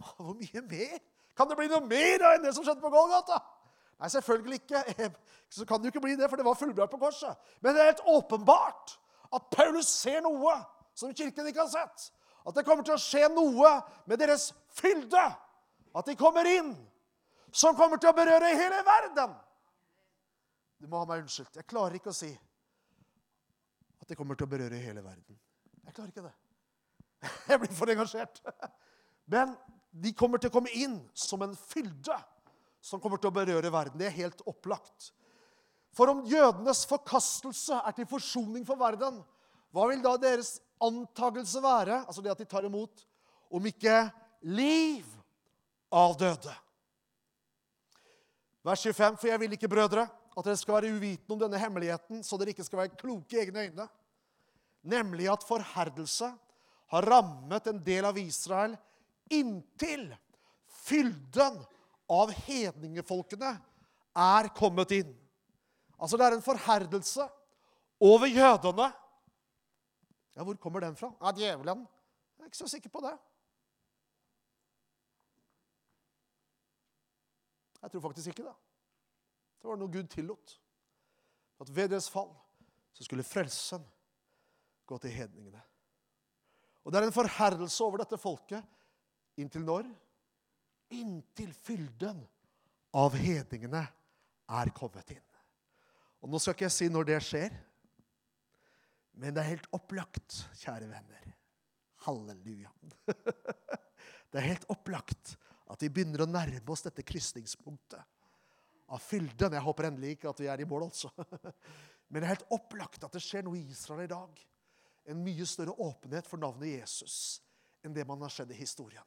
Hvor mye mer? Kan det bli noe mer enn det som skjedde på Golgata? Nei, selvfølgelig ikke. Så kan det jo ikke bli det, for det var fullbrakt på korset. Men det er helt åpenbart at Paulus ser noe som kirken ikke har sett. At det kommer til å skje noe med deres fylde. At de kommer inn, som kommer til å berøre hele verden. Du må ha meg unnskyldt. Jeg klarer ikke å si at det kommer til å berøre hele verden. Jeg klarer ikke det. Jeg blir for engasjert. Men de kommer til å komme inn som en fylde som kommer til å berøre verden. Det er helt opplagt. For om jødenes forkastelse er til forsoning for verden, hva vil da deres antagelse være, altså det at de tar imot, om ikke liv av døde? Vers 25.: For jeg vil ikke, brødre, at dere skal være uvitende om denne hemmeligheten, så dere ikke skal være kloke i egne øyne, nemlig at forherdelse har rammet en del av Israel inntil fylden av hedningefolkene er kommet inn. Altså det er en forherdelse over jødene. Ja, Hvor kommer den fra? Ja, Djevelen. Jeg er ikke så sikker på det. Jeg tror faktisk ikke det. Det var noe Gud tillot. At ved deres fall så skulle frelsen gå til hedningene. Og det er en forherdelse over dette folket inntil når? Inntil fylden av hedningene er kommet inn. Og Nå skal ikke jeg si når det skjer, men det er helt opplagt, kjære venner. Halleluja. Det er helt opplagt at vi begynner å nærme oss dette krysningspunktet av fylden. Jeg håper endelig ikke at vi er i mål, altså. Men det er helt opplagt at det skjer noe i Israel i dag. En mye større åpenhet for navnet Jesus enn det man har skjedd i historien.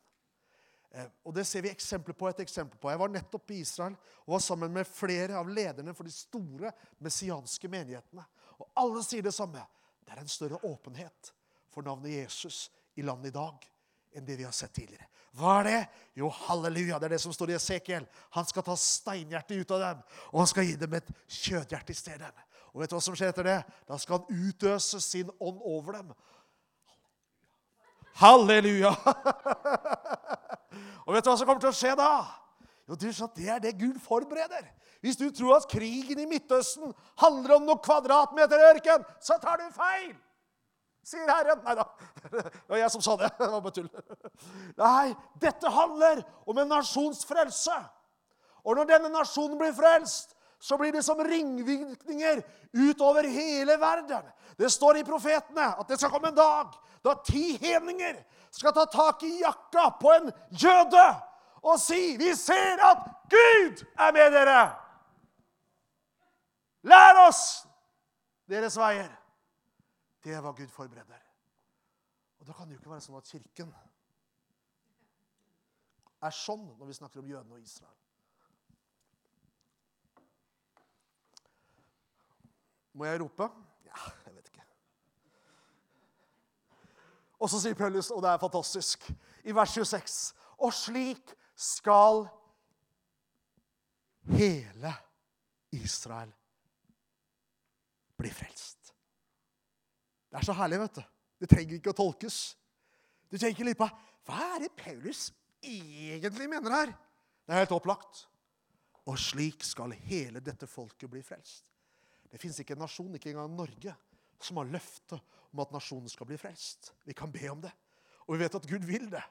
Eh, og Det ser vi eksempler på et eksempel på. Jeg var nettopp i Israel og var sammen med flere av lederne for de store messianske menighetene. Og alle sier det samme. Det er en større åpenhet for navnet Jesus i landet i dag enn det vi har sett tidligere. Hva er det? Jo, halleluja, det er det som står i Esekiel. Han skal ta steinhjertet ut av dem, og han skal gi dem et kjødhjerte i stedet. Og vet du hva som skjer etter det? Da skal han utøse sin ånd over dem. Halleluja! og vet du hva som kommer til å skje da? Jo, Det er det Gud forbereder. Hvis du tror at krigen i Midtøsten handler om noen kvadratmeter ørken, så tar du feil! Sier Herren. Nei da, det var jeg som sa det. Det var bare tull. Nei, dette handler om en nasjons frelse. Og når denne nasjonen blir frelst, så blir det som ringvirkninger utover hele verden. Det står i profetene at det skal komme en dag da ti hedninger skal ta tak i jakka på en jøde og si 'Vi ser at Gud er med dere'. Lær oss deres veier. Det hva Gud forbereder. Og Da kan det jo ikke være sånn at Kirken er sånn når vi snakker om jødene og Israel. Må jeg rope? Ja, jeg vet ikke. Og så sier Paulus, og det er fantastisk, i vers 26 Og slik skal hele Israel bli frelst. Det er så herlig, vet du. Det trenger ikke å tolkes. Du tenker litt på hva er det Paulus egentlig mener her? Det er helt opplagt. Og slik skal hele dette folket bli frelst. Det fins ikke en nasjon, ikke engang Norge, som har løftet om at nasjonen skal bli frelst. Vi kan be om det. Og vi vet at Gud vil det.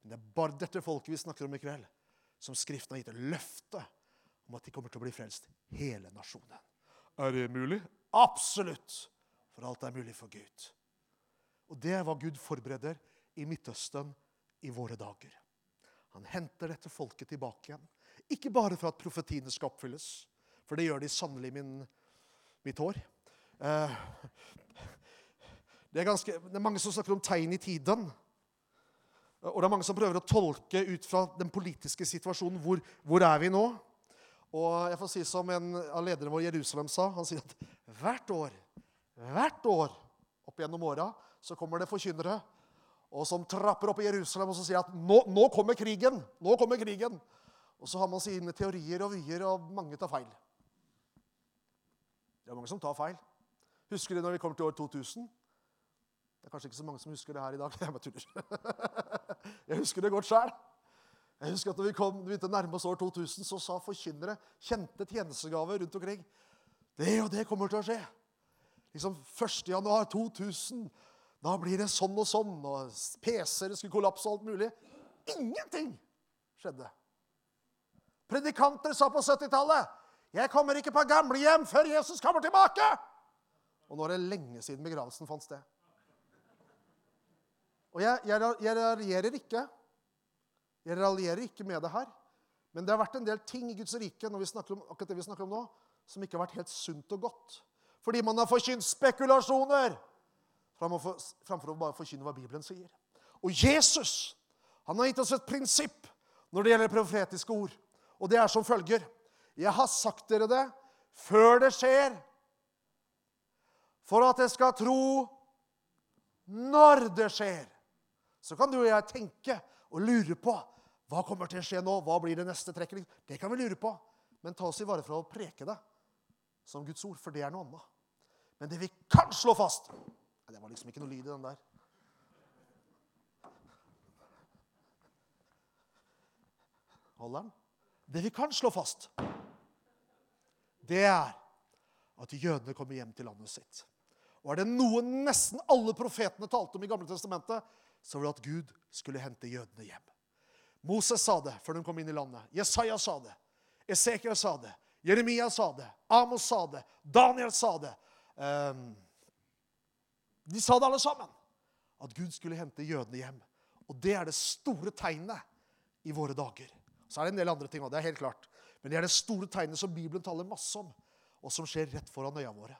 Men det er bare dette folket vi snakker om i kveld, som Skriften har gitt et løfte om at de kommer til å bli frelst, hele nasjonen. Er det mulig? Absolutt! For alt er mulig for Gud. Og det er hva Gud forbereder i Midtøsten i våre dager. Han henter dette folket tilbake igjen. Ikke bare for at profetiene skal oppfylles, for det gjør de sannelig i mitt år. Eh, det, er ganske, det er mange som snakker om tegn i tiden. Og det er mange som prøver å tolke ut fra den politiske situasjonen. Hvor, hvor er vi nå? Og jeg får si som en av lederne våre i Jerusalem sa. Han sier at hvert år, hvert år opp gjennom åra så kommer det forkynnere og som trapper opp i Jerusalem og så sier at nå, nå kommer krigen. Nå kommer krigen. Og så har man sine teorier og vyer, og mange tar feil. Det er mange som tar feil. Husker du når vi kommer til år 2000? Det er kanskje ikke så mange som husker det her i dag. Jeg bare tuller. Jeg husker det godt sjøl. Jeg husker at når vi kom begynte å nærme oss år 2000, så sa forkynnere kjente tjenestegaver rundt omkring. Det og det kommer til å skje. Liksom 1. januar 2000. Da blir det sånn og sånn. Og PC-er skulle kollapse og alt mulig. Ingenting skjedde. Predikanter sa på 70-tallet 'Jeg kommer ikke på gamlehjem før Jesus kommer tilbake'. Og nå er det lenge siden begravelsen fant sted. Og jeg, jeg, jeg raljerer ikke. Jeg raljerer ikke med det her. Men det har vært en del ting i Guds rike når vi snakker om, akkurat det vi snakker om nå, som ikke har vært helt sunt og godt. Fordi man har forkynt spekulasjoner framfor å bare forkynne hva Bibelen sier. Og Jesus han har gitt oss et prinsipp når det gjelder profetiske ord. Og det er som følger. Jeg har sagt dere det før det skjer, for at jeg skal tro når det skjer. Så kan du og jeg tenke og lure på hva kommer til å skje nå. Hva blir det neste trekket? Det kan vi lure på. Men ta oss i vare for å preke det som Guds ord, for det er noe annet. Men det vi kan slå fast Det var liksom ikke noe lyd i den der. Holder den? Det vi kan slå fast, det er at jødene kommer hjem til landet sitt. Og er det noe nesten alle profetene talte om i Gamle testamentet, så var det at Gud skulle hente jødene hjem. Moses sa det før de kom inn i landet. Jesaja sa det. Esekiel sa det. Jeremia sa det. Amos sa det. Daniel sa det. Um, de sa det alle sammen. At Gud skulle hente jødene hjem. Og det er det store tegnet i våre dager. Så er det en del andre ting òg, det er helt klart. Men det er det store tegnet som Bibelen taler masse om, og som skjer rett foran øya våre.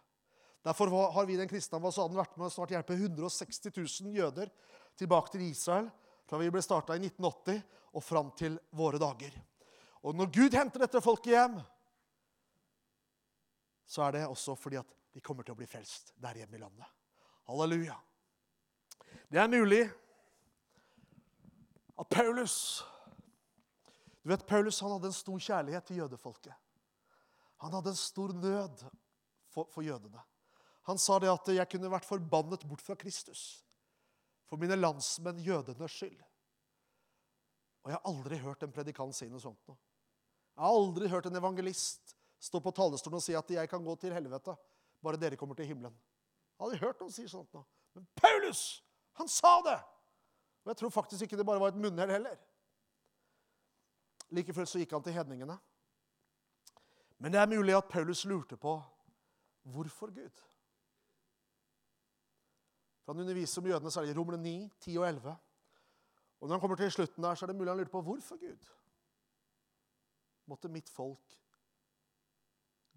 Derfor har vi den kristne ambassaden vært med å snart hjelpe 160 000 jøder tilbake til Israel fra vi ble starta i 1980 og fram til våre dager. Og når Gud henter dette folket hjem, så er det også fordi at de kommer til å bli frelst der hjemme i landet. Halleluja. Det er mulig at Paulus Du vet, Paulus han hadde en stor kjærlighet til jødefolket. Han hadde en stor nød for, for jødene. Han sa det at 'jeg kunne vært forbannet bort fra Kristus' for mine landsmenn jødenes skyld. Og jeg har aldri hørt en predikant si noe sånt. Nå. Jeg har aldri hørt en evangelist stå på talerstolen og si at 'jeg kan gå til helvete, bare dere kommer til himmelen'. Jeg aldri hørt noen si sånt nå. Men Paulus, han sa det! Og jeg tror faktisk ikke det bare var et munnhell heller. Like fullt så gikk han til hedningene. Men det er mulig at Paulus lurte på hvorfor Gud. For han underviser om jødene, er i Romerne 9, 10 og 11. Og når han kommer til slutten der, så er det mulig han lurer på hvorfor Gud måtte mitt folk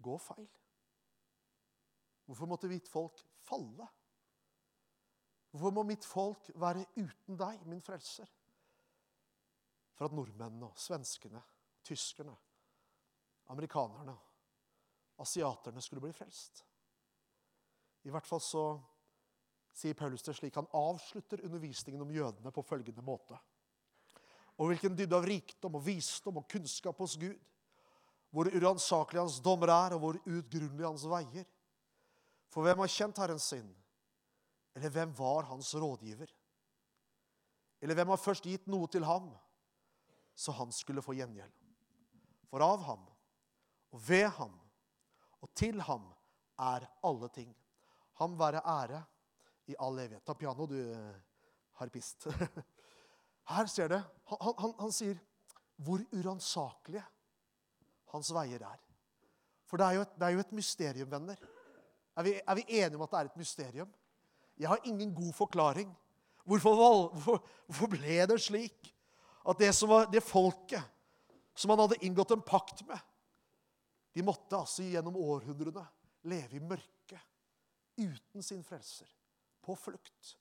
gå feil. Hvorfor måtte mitt folk falle? Hvorfor må mitt folk være uten deg, min frelser? For at nordmennene, svenskene, tyskerne, amerikanerne, asiaterne skulle bli frelst. I hvert fall så sier Paulus det slik. Han avslutter undervisningen om jødene på følgende måte. Og hvilken dybde av rikdom og visdom og kunnskap hos Gud. Hvor uransakelig hans dommer er, og hvor utgrunnelig hans veier. For hvem har kjent Herren sin? Eller hvem var hans rådgiver? Eller hvem har først gitt noe til ham, så han skulle få gjengjeld? For av ham, og ved ham, og til ham er alle ting. Ham være ære i all evighet. Ta piano, du eh, harpist. Her ser det. Han, han, han sier hvor uransakelige hans veier er. For det er, et, det er, jo et, mysterium, venner. Er vi, er vi, enige om at det er et mysterium? Jeg har ingen god forklaring. Hvorfor, hvorfor, hvorfor ble det slik at det, var, det folket som han hadde inngått en pakt med, de måtte altså gjennom århundrene leve i mørke uten sin frelser på flukt.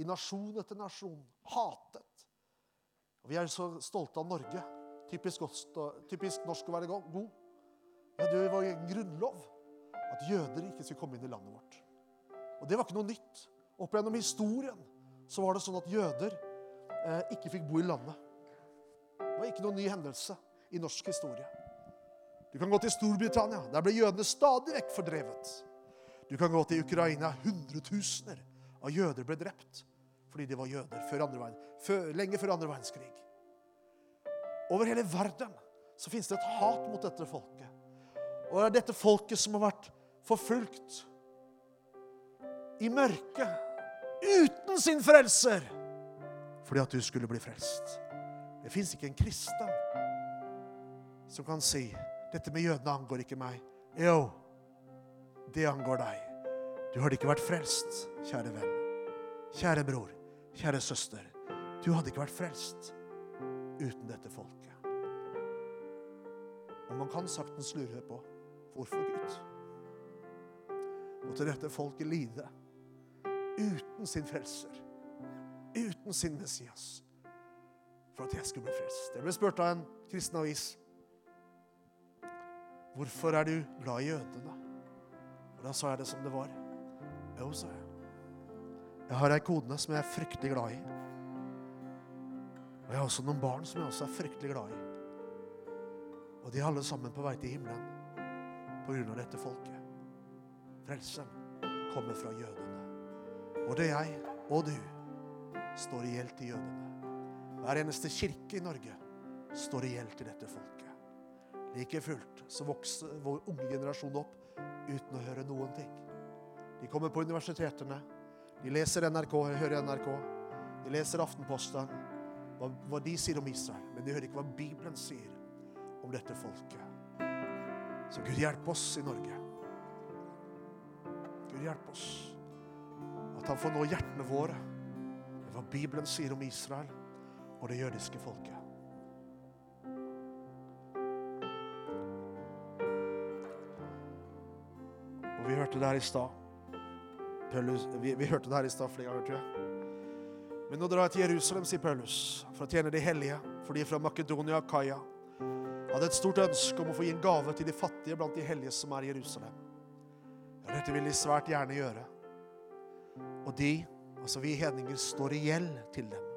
I nasjon etter nasjon. Hatet. Og Vi er så stolte av Norge. Typisk, typisk norsk å være god. Ja, det var en grunnlov at jøder ikke skulle komme inn i landet vårt. Og det var ikke noe nytt. Opp gjennom historien så var det sånn at jøder eh, ikke fikk bo i landet. Det var ikke noen ny hendelse i norsk historie. Du kan gå til Storbritannia. Der ble jødene stadig vekk fordrevet. Du kan gå til Ukraina. Hundretusener av jøder ble drept fordi de var jøder før verden, før, lenge før andre verdenskrig. Over hele verden så finnes det et hat mot dette folket. Og det er dette folket som har vært forfulgt i mørket uten sin frelser fordi at du skulle bli frelst. Det fins ikke en kristen som kan si 'Dette med jødene angår ikke meg'. Jo, det angår deg. Du hadde ikke vært frelst, kjære venn. Kjære bror, kjære søster. Du hadde ikke vært frelst uten dette folket. Og man kan saktens lure på Hvorfor, Gud? Måtte dette folket lide uten sin frelser, uten sin Messias, for at jeg skulle bli frelst. Jeg ble spurt av en kristen avis. Hvorfor er du glad i jødene? Og Da sa jeg det som det var. Jo, sa jeg. Jeg har ei kone som jeg er fryktelig glad i. Og jeg har også noen barn som jeg også er fryktelig glad i. Og de er alle sammen på vei til himmelen på grunn av dette folket. Frelsen kommer fra jødene. Både jeg og du står i gjeld til jødene. Hver eneste kirke i Norge står i gjeld til dette folket. Like fullt så vokser vår unge generasjon opp uten å høre noen ting. De kommer på universitetene, de leser NRK, hører NRK, de leser Aftenposten, hva, hva de sier om Israel, men de hører ikke hva Bibelen sier om dette folket. Så Gud hjelpe oss i Norge. Gud hjelpe oss. At han får nå hjertene våre med hva Bibelen sier om Israel og det jødiske folket. Og vi hørte det her i stad. Paulus, vi, vi hørte det her i stad flere ganger, tror jeg. Men nå drar jeg til Jerusalem, sier Paulus, for å tjene de hellige, for de fra Makedonia og Kaia hadde et stort ønske om å få gi en gave til de fattige blant de hellige som er i Jerusalem. Ja, dette vil de svært gjerne gjøre. Og de, altså vi hedninger, står i gjeld til dem.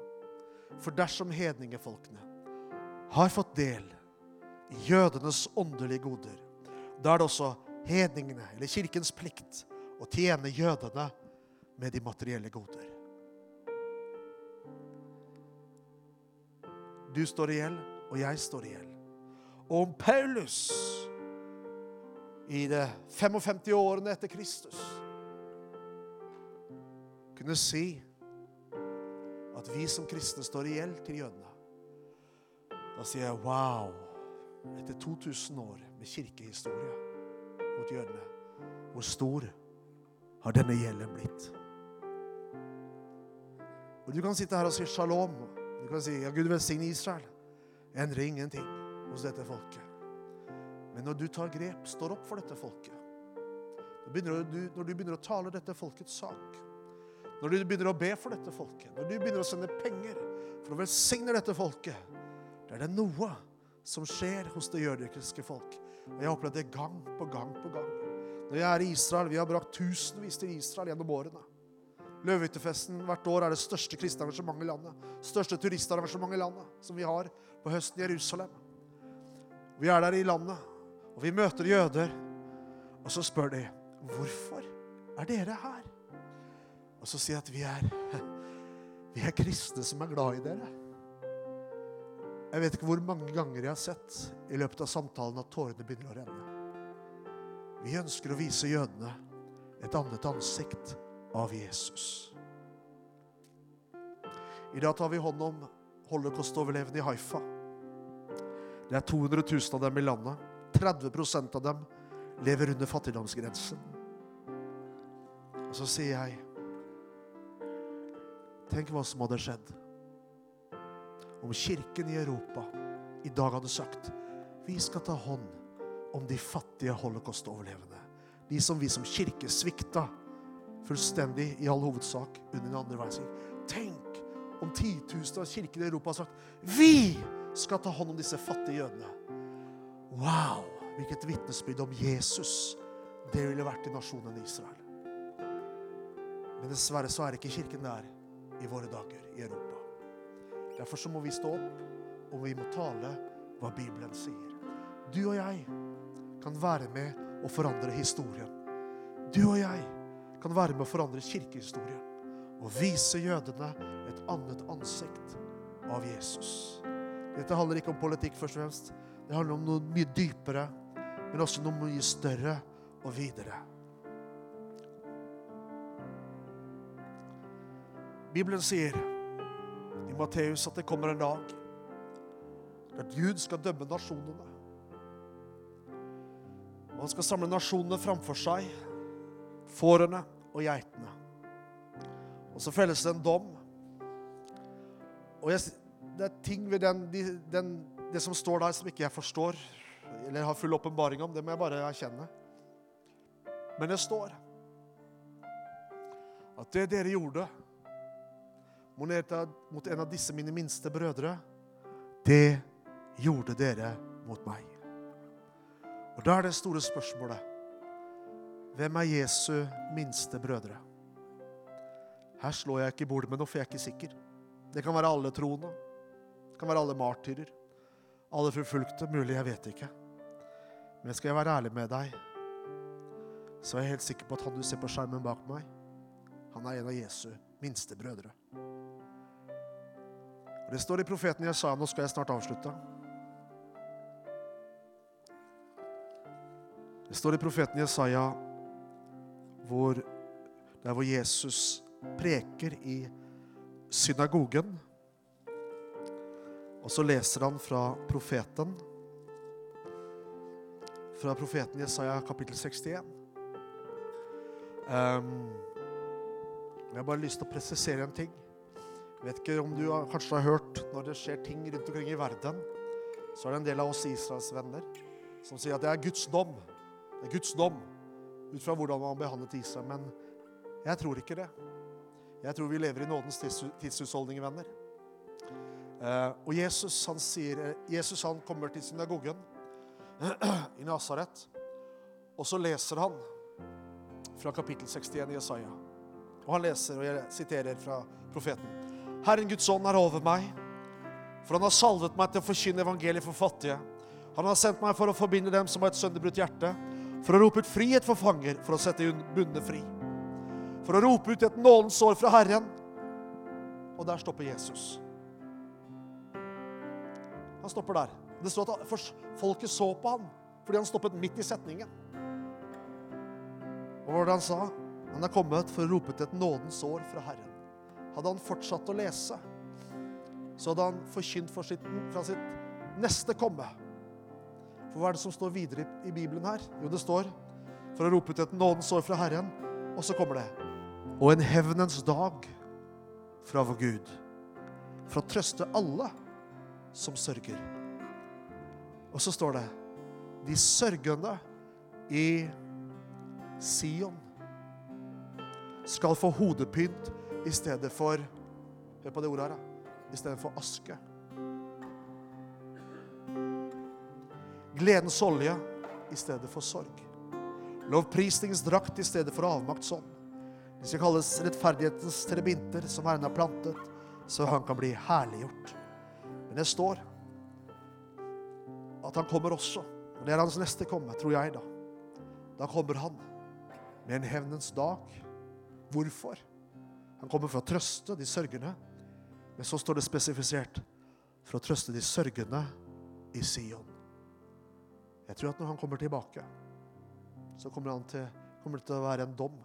For dersom hedningefolkene har fått del i jødenes åndelige goder, da er det også hedningene, eller kirkens plikt, å tjene jødene med de materielle goder. Du står i gjeld, og jeg står i gjeld. Og om Paulus i de 55 årene etter Kristus kunne si at vi som kristne står i gjeld til jødene, da sier jeg wow. Etter 2000 år med kirkehistorie mot jødene, hvor stor har denne gjelden blitt? Og Du kan sitte her og si shalom. Du kan si ja, Gud velsigne Israel. Endrer ingenting hos dette folket. Men når du tar grep, står opp for dette folket, når du, når du begynner å tale dette folkets sak, når du begynner å be for dette folket, når du begynner å sende penger for å velsigne dette folket, da er det noe som skjer hos det jødiske folk. Og Jeg har opplevd det gang på gang på gang. Når jeg er i Israel, Vi har brakt tusenvis til Israel gjennom årene. Løvehyttefesten hvert år er det største kristne arrangementet i landet. Største turistarrangementet i landet som vi har på høsten i Jerusalem. Vi er der i landet, og vi møter jøder. Og så spør de hvorfor er dere her? Og så sier jeg at vi er, vi er kristne som er glad i dere. Jeg vet ikke hvor mange ganger jeg har sett i løpet av samtalen at tårene begynner å renne. Vi ønsker å vise jødene et annet ansikt av Jesus. I dag tar vi hånd om holocaust-overlevende i Haifa. Det er 200 000 av dem i landet. 30% av dem lever under fattigdomsgrensen. Og så sier jeg Tenk hva som hadde skjedd om kirken i Europa i dag hadde sagt vi skal ta hånd om de fattige holocaust-overlevende. De som vi som kirke svikta fullstendig i all hovedsak under den andre verdenskrig. Tenk om titusener av kirker i Europa har sagt vi skal ta hånd om disse fattige jødene. Wow! Hvilket vitnesbyrd om Jesus det ville vært i nasjonen Israel. Men dessverre så er ikke kirken der i våre dager i Europa. Derfor så må vi stå opp, og vi må tale hva Bibelen sier. Du og jeg kan være med å forandre historien. Du og jeg kan være med å forandre kirkehistorien og vise jødene et annet ansikt av Jesus. Dette handler ikke om politikk, først og fremst. Det handler om noe mye dypere, men også noe mye større og videre. Bibelen sier i Matteus at det kommer en dag der Gud skal dømme nasjonene. Og han skal samle nasjonene framfor seg, fårene og geitene. Og så felles det en dom. Og jeg, det er ting ved den, den, det som står der, som ikke jeg forstår. eller har full åpenbaring om. Det må jeg bare erkjenne. Men det står at det dere gjorde mot en av disse mine minste brødre, det gjorde dere mot meg. Og da er det store spørsmålet Hvem er Jesu minste brødre? Her slår jeg ikke bordet med noe, for jeg er ikke sikker. Det kan være alle troende. Det kan være alle martyrer. Alle forfulgte. Mulig, jeg vet ikke. Men skal jeg være ærlig med deg, så er jeg helt sikker på at han du ser på skjermen bak meg, han er en av Jesu minste brødre. Og Det står i profeten Jesaja. Nå skal jeg snart avslutte. Det står i profeten Jesaja hvor, der hvor Jesus preker i synagogen. Og så leser han fra profeten, fra profeten Jesaja kapittel 61. Um, jeg har bare lyst til å presisere en ting. Jeg vet ikke om du har, kanskje har hørt når det skjer ting rundt omkring i verden, så er det en del av oss Israels venner som sier at det er Guds dom. Det er Guds dom ut fra hvordan man behandlet Israel. Men jeg tror ikke det. Jeg tror vi lever i nådens tidshusholdning, venner. Eh, og Jesus han sier, Jesus han kommer til synagogen i Nasaret, og så leser han fra kapittel 61 i Jesaja. Og han leser, og jeg siterer fra profeten. Herren Guds ånd er over meg, for han har salvet meg til å forkynne evangeliet for fattige. Han har sendt meg for å forbinde dem som har et sønderbrutt hjerte, for å rope ut frihet for fanger, for å sette bundne fri. For å rope ut et nådens år fra Herren. Og der stopper Jesus. Han stopper der. Det står at folket så på han fordi han stoppet midt i setningen. Og hva var det han sa? Han er kommet for å rope ut et nådens år fra Herren. Hadde han fortsatt å lese, så hadde han forkynt for sitt, fra sitt neste komme. For hva er det som står videre i, Bibelen her? Jo, det står for å rope ut et nådens år fra Herren. Og så kommer det og en hevnens dag fra vår Gud. For å trøste alle som sørger. Og så står det de sørgende i Sion skal få hodepynt i stedet for Hør på det ordet her. I stedet for aske. Gledens olje i stedet for sorg. Lovprisningens drakt i stedet for avmaktsånd. Det skal kalles rettferdighetens trebinter som Herren har plantet, så han kan bli herliggjort. Men det står at han kommer også. Og det er hans neste komme, tror jeg, da. Da kommer han med en hevnens dag. Hvorfor? Han kommer for å trøste de sørgende. Men så står det spesifisert for å trøste de sørgende i Sion. Jeg tror at når han kommer tilbake, så kommer, til, kommer det til å være en dom.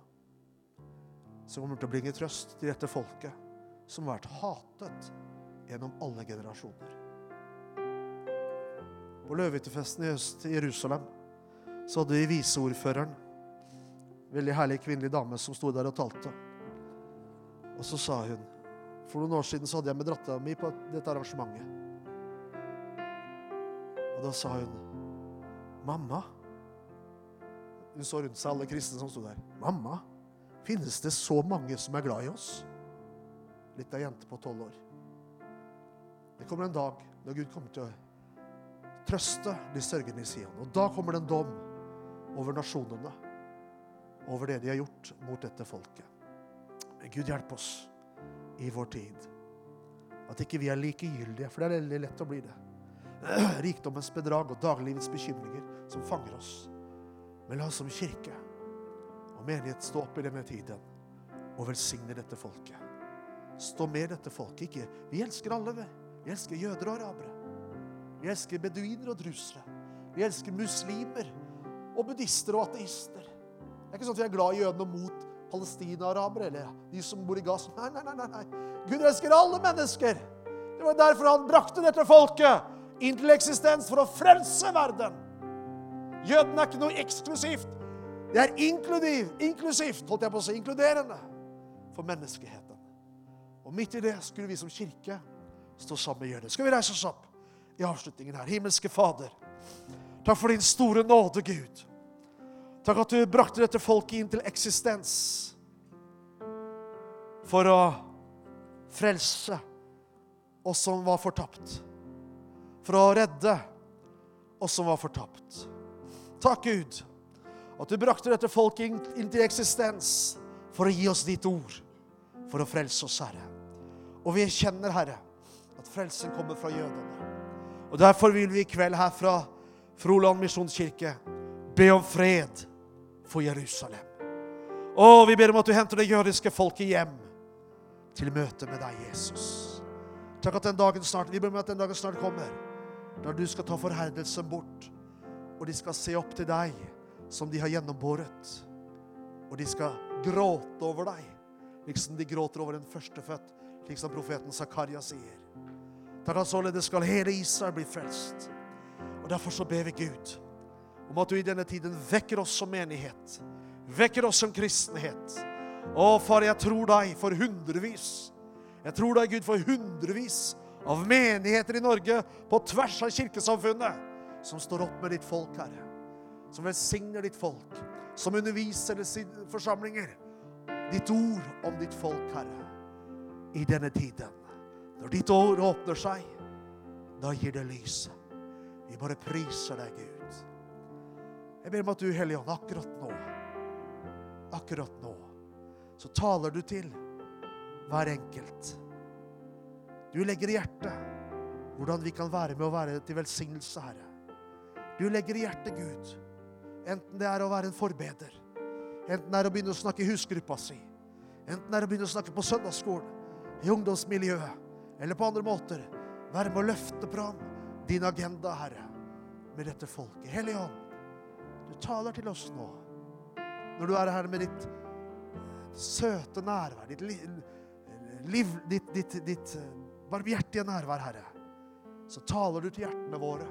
Som kommer til å bringe trøst til dette folket som har vært hatet gjennom alle generasjoner. På løvehyttefesten i høst i Jerusalem så hadde vi viseordføreren. Veldig herlig kvinnelig dame som sto der og talte. Og så sa hun For noen år siden så hadde jeg med dattera mi på dette arrangementet. Og da sa hun Mamma Hun så rundt seg alle kristne som sto der. Mamma, finnes det så mange som er glad i oss? Litt av jente på tolv år. Det kommer en dag når Gud kommer til å trøste de sørgende i Sion. Og da kommer det en dom over nasjonene, over det de har gjort mot dette folket. Gud hjelpe oss i vår tid. At ikke vi er likegyldige, for det er veldig lett å bli det. Rikdommens bedrag og daglivets bekymringer som fanger oss. Men la oss som kirke og menighet stå opp i denne tiden og velsigne dette folket. Stå med dette folket. Ikke, vi elsker alle. Vi. Vi elsker jøder og arabere. Vi elsker beduiner og drusere. Vi elsker muslimer og buddhister og ateister. Det er ikke sånn at vi er glad i jødene mot palestina-arabere eller de som bor i Gaza. Nei, nei, nei, nei. Gud elsker alle mennesker. Det var derfor han brakte dette folket inn til eksistens, for å frelse verden. Jødene er ikke noe eksklusivt. Det er inkludiv, inklusivt, holdt jeg på å si, inkluderende for menneskeheten. Og midt i det skulle vi som kirke stå sammen med jødene. Skal vi reise oss opp i avslutningen her? Himmelske Fader, Takk for din store nåde, Gud. Takk at du brakte dette folket inn til eksistens for å frelse oss som var fortapt. For å redde oss som var fortapt. Takk, Gud, at du brakte dette folket inn, til eksistens for å gi oss ditt ord, for å frelse oss, Herre. Og vi kjenner, Herre, at frelsen kommer fra jødene. Og Derfor vil vi i kveld her fra Froland misjonskirke be om fred for Jerusalem. Og vi ber om at du henter det jødiske folket hjem til møte med deg, Jesus. Takk at den dagen snart, Vi ber om at den dagen snart kommer, da du skal ta forherdelsen bort, og de skal se opp til deg som de har gjennombåret. Og de skal gråte over deg, liksom de gråter over en førstefødt, slik som profeten Zakaria sier. Takk at således skal hele Israel bli frelst. Og Derfor så ber vi Gud om at du i denne tiden vekker oss som menighet. Vekker oss som kristenhet. Å, far, jeg tror deg for hundrevis. Jeg tror deg, Gud, for hundrevis av menigheter i Norge på tvers av kirkesamfunnet som står opp med ditt folk, Herre. Som velsigner ditt folk. Som underviser sine forsamlinger. Ditt ord om ditt folk, Herre. I denne tiden. Når ditt ord åpner seg, da gir det lyset. Vi bare priser deg, Gud. Jeg ber om at du, Hellige Ånd, akkurat nå, akkurat nå, så taler du til hver enkelt. Du legger i hjertet hvordan vi kan være med å være til velsignelse, Herre. Du legger i hjertet, Gud, enten det er å være en forbeder, enten det er å begynne å snakke i husgruppa si, enten det er å begynne å snakke på søndagsskolen, i ungdomsmiljøet, eller på andre måter, være med å løfte fram din agenda, Herre, med dette folket. Hellige Ånd, du taler til oss nå. Når du er her med ditt søte nærvær, ditt, liv, ditt, ditt, ditt barmhjertige nærvær, Herre, så taler du til hjertene våre.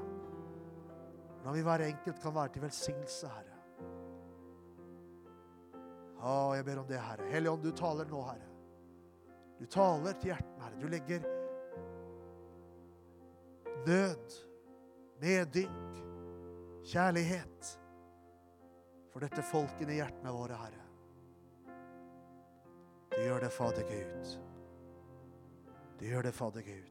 Når vi hver enkelt kan være til velsignelse, Herre. Å, jeg ber om det, Herre. Hellige Ånd, du taler nå, Herre. Du taler til hjertene, Herre. Du legger nød, medynk, kjærlighet for dette folket i hjertene våre, Herre. Du gjør det, Fader Gud. Du gjør det, Fader Gud.